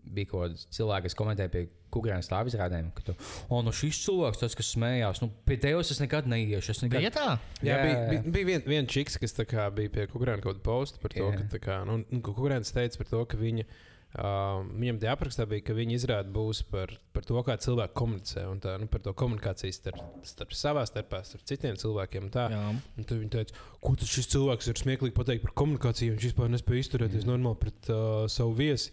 bija kaut kāds cilvēks, kas komentēja pie kukurēna stāvā izrādēm, ka, tu, oh, nu šis cilvēks, tas, kas smējās, nu, pie tevis es nekad neiešu. Es nekad... Bija tā? Jā, Jā, bija, jā. bija, bija viena vien čiks, kas tā kā bija pie Kukurēna kaut kāda posta par to, Jā. ka, tā kā, nu, Kukurēns teica par to, ka viņa, uh, viņam tie aprakstā bija, ka viņa izrāda būs par, par to, kā cilvēki komunicē un tā, nu, par to komunikāciju starp, starp savā starpā, starp citiem cilvēkiem. un Tā. Jā. Un tad viņi teica, ko tas šis cilvēks ir smieklīgi pateikt par komunikāciju. Viņš vispār nespēja izturēties normāli pret uh, savu viesi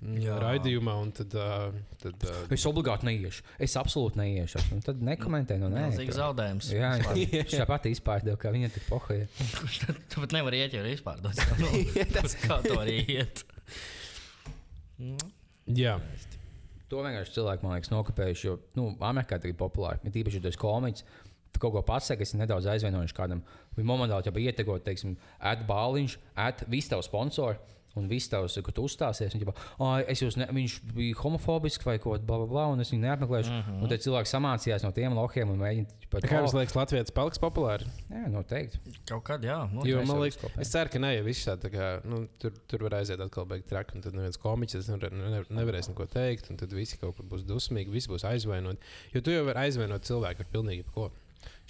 mm, Jā. raidījumā. un Tad, uh, tad, uh, Es obligāti neiešu. Es absolūti neiešu. Un tad nekomentēju, nu, nē. Milzīgs zaudējums. Jā, Vispār. viņš tāpat izpārdeva, ka viņa tik pohoja. Tu pat nevari iet, ja ir izpārdots. Nu, kā to arī iet? Jā, To vienkārši cilvēki, man liekas, nokopējuši. Jo, nu, Amerikā tā ir populāra. Ir īpaši, ja esi komiķis. Kaut ko pasaki, kas ir nedaudz aizvainojuši kādam. Viņa momentāli jau bija ietekot, teiksim, at bāliņš, at visi tavi sponsori. Un viss tavs, kad tu uzstāsies, viņš jau es jūs ne, viņš bija homofobisks vai bla, bla, bla, un es viņu neapmeklēšu. Mm -hmm. Un tad cilvēki samācījās no tiem lohiem un mēģināja pat Kā jums liekas, Latvijas paliks populāri? Jā, noteikti. Kaut kad, jā. Nu, Jo, es man liekas, es ceru, ka nē, ja viss tā, tā kā, nu, tur, tur var aiziet atkal beigt traki, un tad neviens komiķis nevar, nevar, nevarēs neko teikt, un tad visi kaut kur būs dusmīgi, visi būs aizvainoti. Jo tu jau vari aizvainot cilvēku ar pilnīgi ko.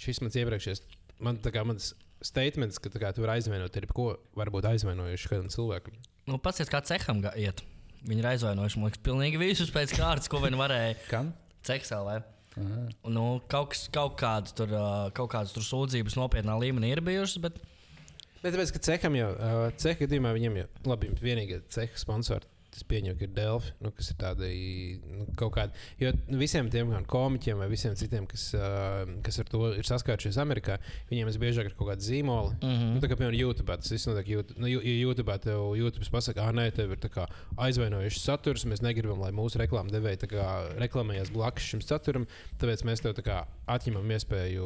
Šis mans iepriekšējais, man tā kā mans statements, ka tā kā tu vari aizvainot, ir ko varbūt aizvainojuši kādam cilvēkam. Nu, pats ir kā ceham ga- iet. Viņi ir aizvainojuši, man liekas, pilnīgi visus pēc kārtas, ko viņi varēja. Kam? Un, Nu, kaut, kas- kaut, kādas tur, kaut kādas tur sūdzības nopietnā līmenī ir bijušas, bet Bet tāpēc, ka ceham jau, ceha gadījumā viņam jau, labi, vienīgā ceha sponsora. Es pieņemu, ka ir Delfi, nu, kas ir tādi nu, kaut kādi. Jo visiem tiem komiķiem vai visiem citiem, kas, uh, kas ar to ir saskārušies Amerikā, viņiem ir biežāk ir kaut kāda zīmola. Mm -hmm. nu, tā kā, piemēram, YouTube. Tas viss notiek YouTube. Nu, YouTube tev YouTube pasakā, ah, nē, tev ir aizvainojuši saturs. Mēs negribam, lai mūsu reklāmas devēji reklamējas blakus šim saturam. Tāpēc mēs tev tā kā atņemam iespēju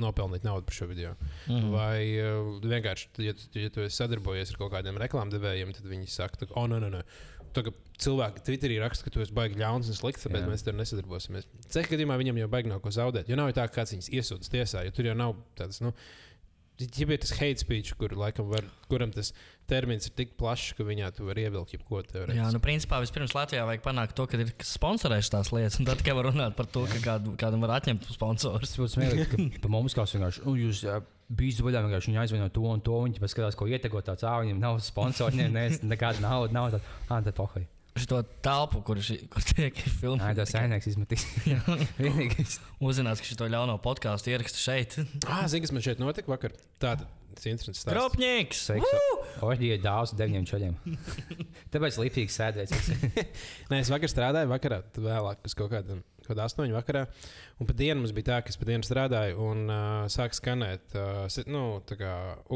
nopelnīt naudu par šo video. Mm -hmm. Vai uh, vienkārši, ja, ja tu esi sadarbojies ar kaut kādiem reklāmdevējiem, tad viņi saka, ka, oh, nē, nē, nē. Tagad cilvēki Twitterī raksta, ka tu esi baigi ļauns un slikts, tāpēc Jā. Mēs tur nesadarbosimies. Ceļā gadījumā viņam jau baigi nav ko zaudēt. Jo nav jau tā, ka kāds viņus iesūdz tiesā, jo tur jau nav tāds. Nu, Ja ir tas hate speech, kur, laikam, var, kuram tas termins ir tik plašs, ka viņā tu vari ievilkt jebko teorētiski. Jā, nu, principā vispirms Latvijā vajag panākt to, ka ir sponsorējuši tās lietas, un tad tikai var runāt par to, ka kādu, kādam var atņemt sponsorus. Tas būtu smieklīgi, ka pa mums kā vienkārši, nu, jūs bijat vaļā, vienkārši viņi aizvaino to un to, viņi pēc skatās, ko ietekot tāds, ah, viņiem nav sponsori, ne, ne, nekāda nauda, nav tāda, ah, tad pohai. Šo telpu, kur, ši, kur tiek filmēta, tas saimnieks izmetīs. Vienīgais. uzzinās, ka šo ļauno podkāstu ierakstu šeit. Ah, zini, kas man šeit notika vakar? Tā stāsts. Kropņīgs! Orģija dāvs deviņiem čaļiem. Tāpēc lipīgs sēdēs. Nē, es vakar strādāju, vakarā vēlāk, uz kaut kāda, kaut kāda astoņu vakarā. Un pat dienu mums bija tā, ka es pa dienu strādāju un uh, sāku skanēt uh, nu,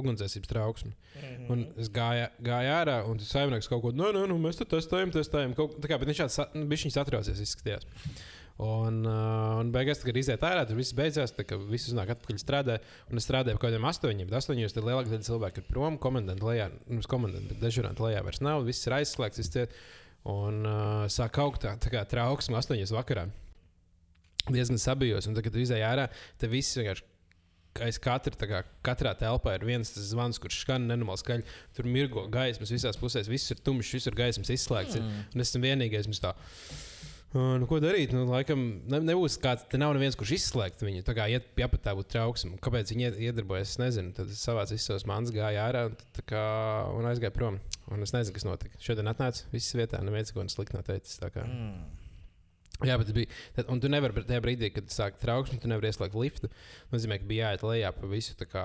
ugunsdzēsības trauksmi. Un es gāju, gāju ārā, un tas saimnieks kaut ko tādu, nu, mēs tur testējam, testējam. Kaut, tā kā, bet viņš tāds nu, bija satraucies, izskatījās. Un, uh, un beigās, kad iziet ārā, tur viss beidzās. Tā kā viss uznāk atpakaļ strādāt. Un es strādāju pie kaut kādiem astoņiem, astoņos tad lielākā daļa cilvēku ir prom. Komandanti lejā, nu, komandanti, bet dežuranti lejā vairs nav. Viss ir aizslēgts. Viss ciet, un uh, sāk augt tā, tā kā trauksme astoņos vakarā. Diezgan sabijos. Un tad, kad izēji ārā, tad viss vienkārši. Aiz katra, tā kā katrā telpā ir viens zvans, kurš skan nenormāli skaļi. Tur mirgo gaismas visās pusēs, viss ir tumšs, visur gaismas izslēgts. Mm. Un es esmu vienīgais, kas tā. Nu, ko darīt? Nu, laikam, ne, nebūs kāds, te nav neviens, kurš izslēgt viņu. Tā kā iet pie apatā būtu trauksme. Kāpēc viņi ied- iedarbojas, es nezinu. Tad visus savus mans, gāju ārā un, tā kā, un aizgāju prom. Un es nezinu, kas notika. Šodien atnāca viss vietā, neviens ko slikti nav teicis. tā kā. Mm. Jā, bet bija. Tad, un tu nevari tajā brīdī, kad sāk trauksme, tu nevari ieslēgt liftu. Tas nozīmē, ka bija jāiet lejā pa visu. tā Kā,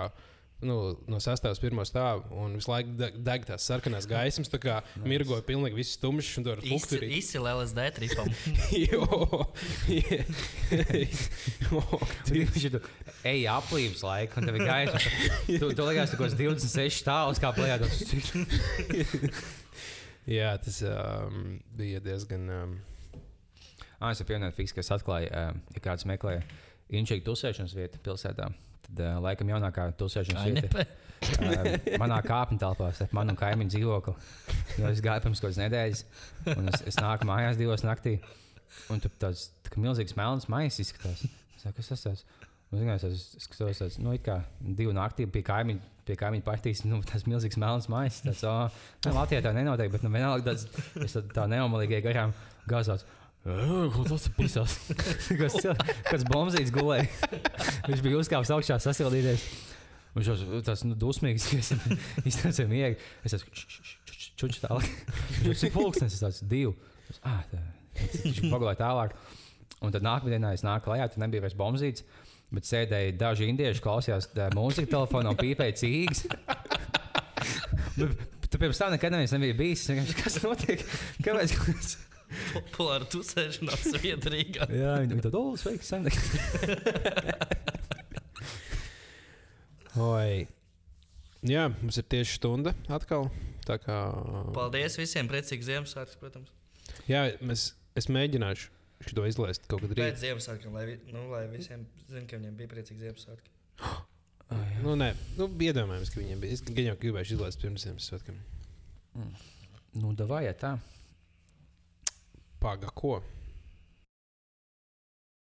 nu, no sastāvs pirmā stāva un visu laiku deg, tās sarkanās gaismas. Tā kā mirgoja pilnīgi viss tumšs un tur ar pukturī. Izcili LSD tripam. Ir ej aplības laika, un tev ir gaisa. Tu, tu liekas, ka kaut kāds 26 stāvus kā plējā. Jā, tas um, bija diezgan. Um, Ah, es jau pieminēju, fiks, ka es atklāju, uh, ja kāds meklē inčīgu tusēšanas vietu pilsētā. Tad, uh, laikam, jaunākā tusēšanas vieta uh, manā kāpņu telpā, ar manu kaimiņu dzīvokli. Jo es gāju pirms kādas nedēļas, un es, es nāku mājās divos naktī. Un tur tāds tā milzīgs melns maisa izskatās. Es saku, kas tas tāds? Nu, zini, es, es, skatos, tāds, nu, kā divu naktī pie kaimiņa, pie kaimiņa partijas, nu, tas milzīgs melns maisa. Tas, oh, ne, Latvijā tā nenotiek, bet, nu, vienalga, tāds, es tā neomalīgi garām gāzās. Tas ir pisās? Cil- Kāds bombzīts gulēja. Viņš bija uzkāpis augšā, sasildīties. Viņš jau tāds nu, dusmīgs, ka es izteicu miegu. Es esmu čučs tālāk. Viņš jau cik pulkstenis, es tāds divi. Ah, tā. Viņš pagulēja tālāk. Un tad nākamajā dienā es nāku klajā, tur nebija vairs bombzīts. Bet sēdēja daži indieši, klausījās mūziku telefonā un pīpēja cīgas. Bet Tu pirms tam nekad neviens nebija bijis. Kas notiek? Kāpēc? Populāra tusēšanās vieta Rīgā. Jā, viņi tur oh, sveiki, senāk. oi. Jā, mums ir tieši stunda atkal. Tā kā, Paldies visiem, priecīgs Ziemassvētku, protams. jā, mēs, es mēģināšu šo izlaist kaut kad Pēc rīt. Ziemassvētkiem, lai, nu, lai visiem zinātu, ka viņiem bija priecīgs Ziemassvētki. Nu, nē, nu, iedomājamies, ka viņiem bija. Es gribēju izlaist pirms Ziemassvētkiem. Nu, davai, ja tā. Paga, ko?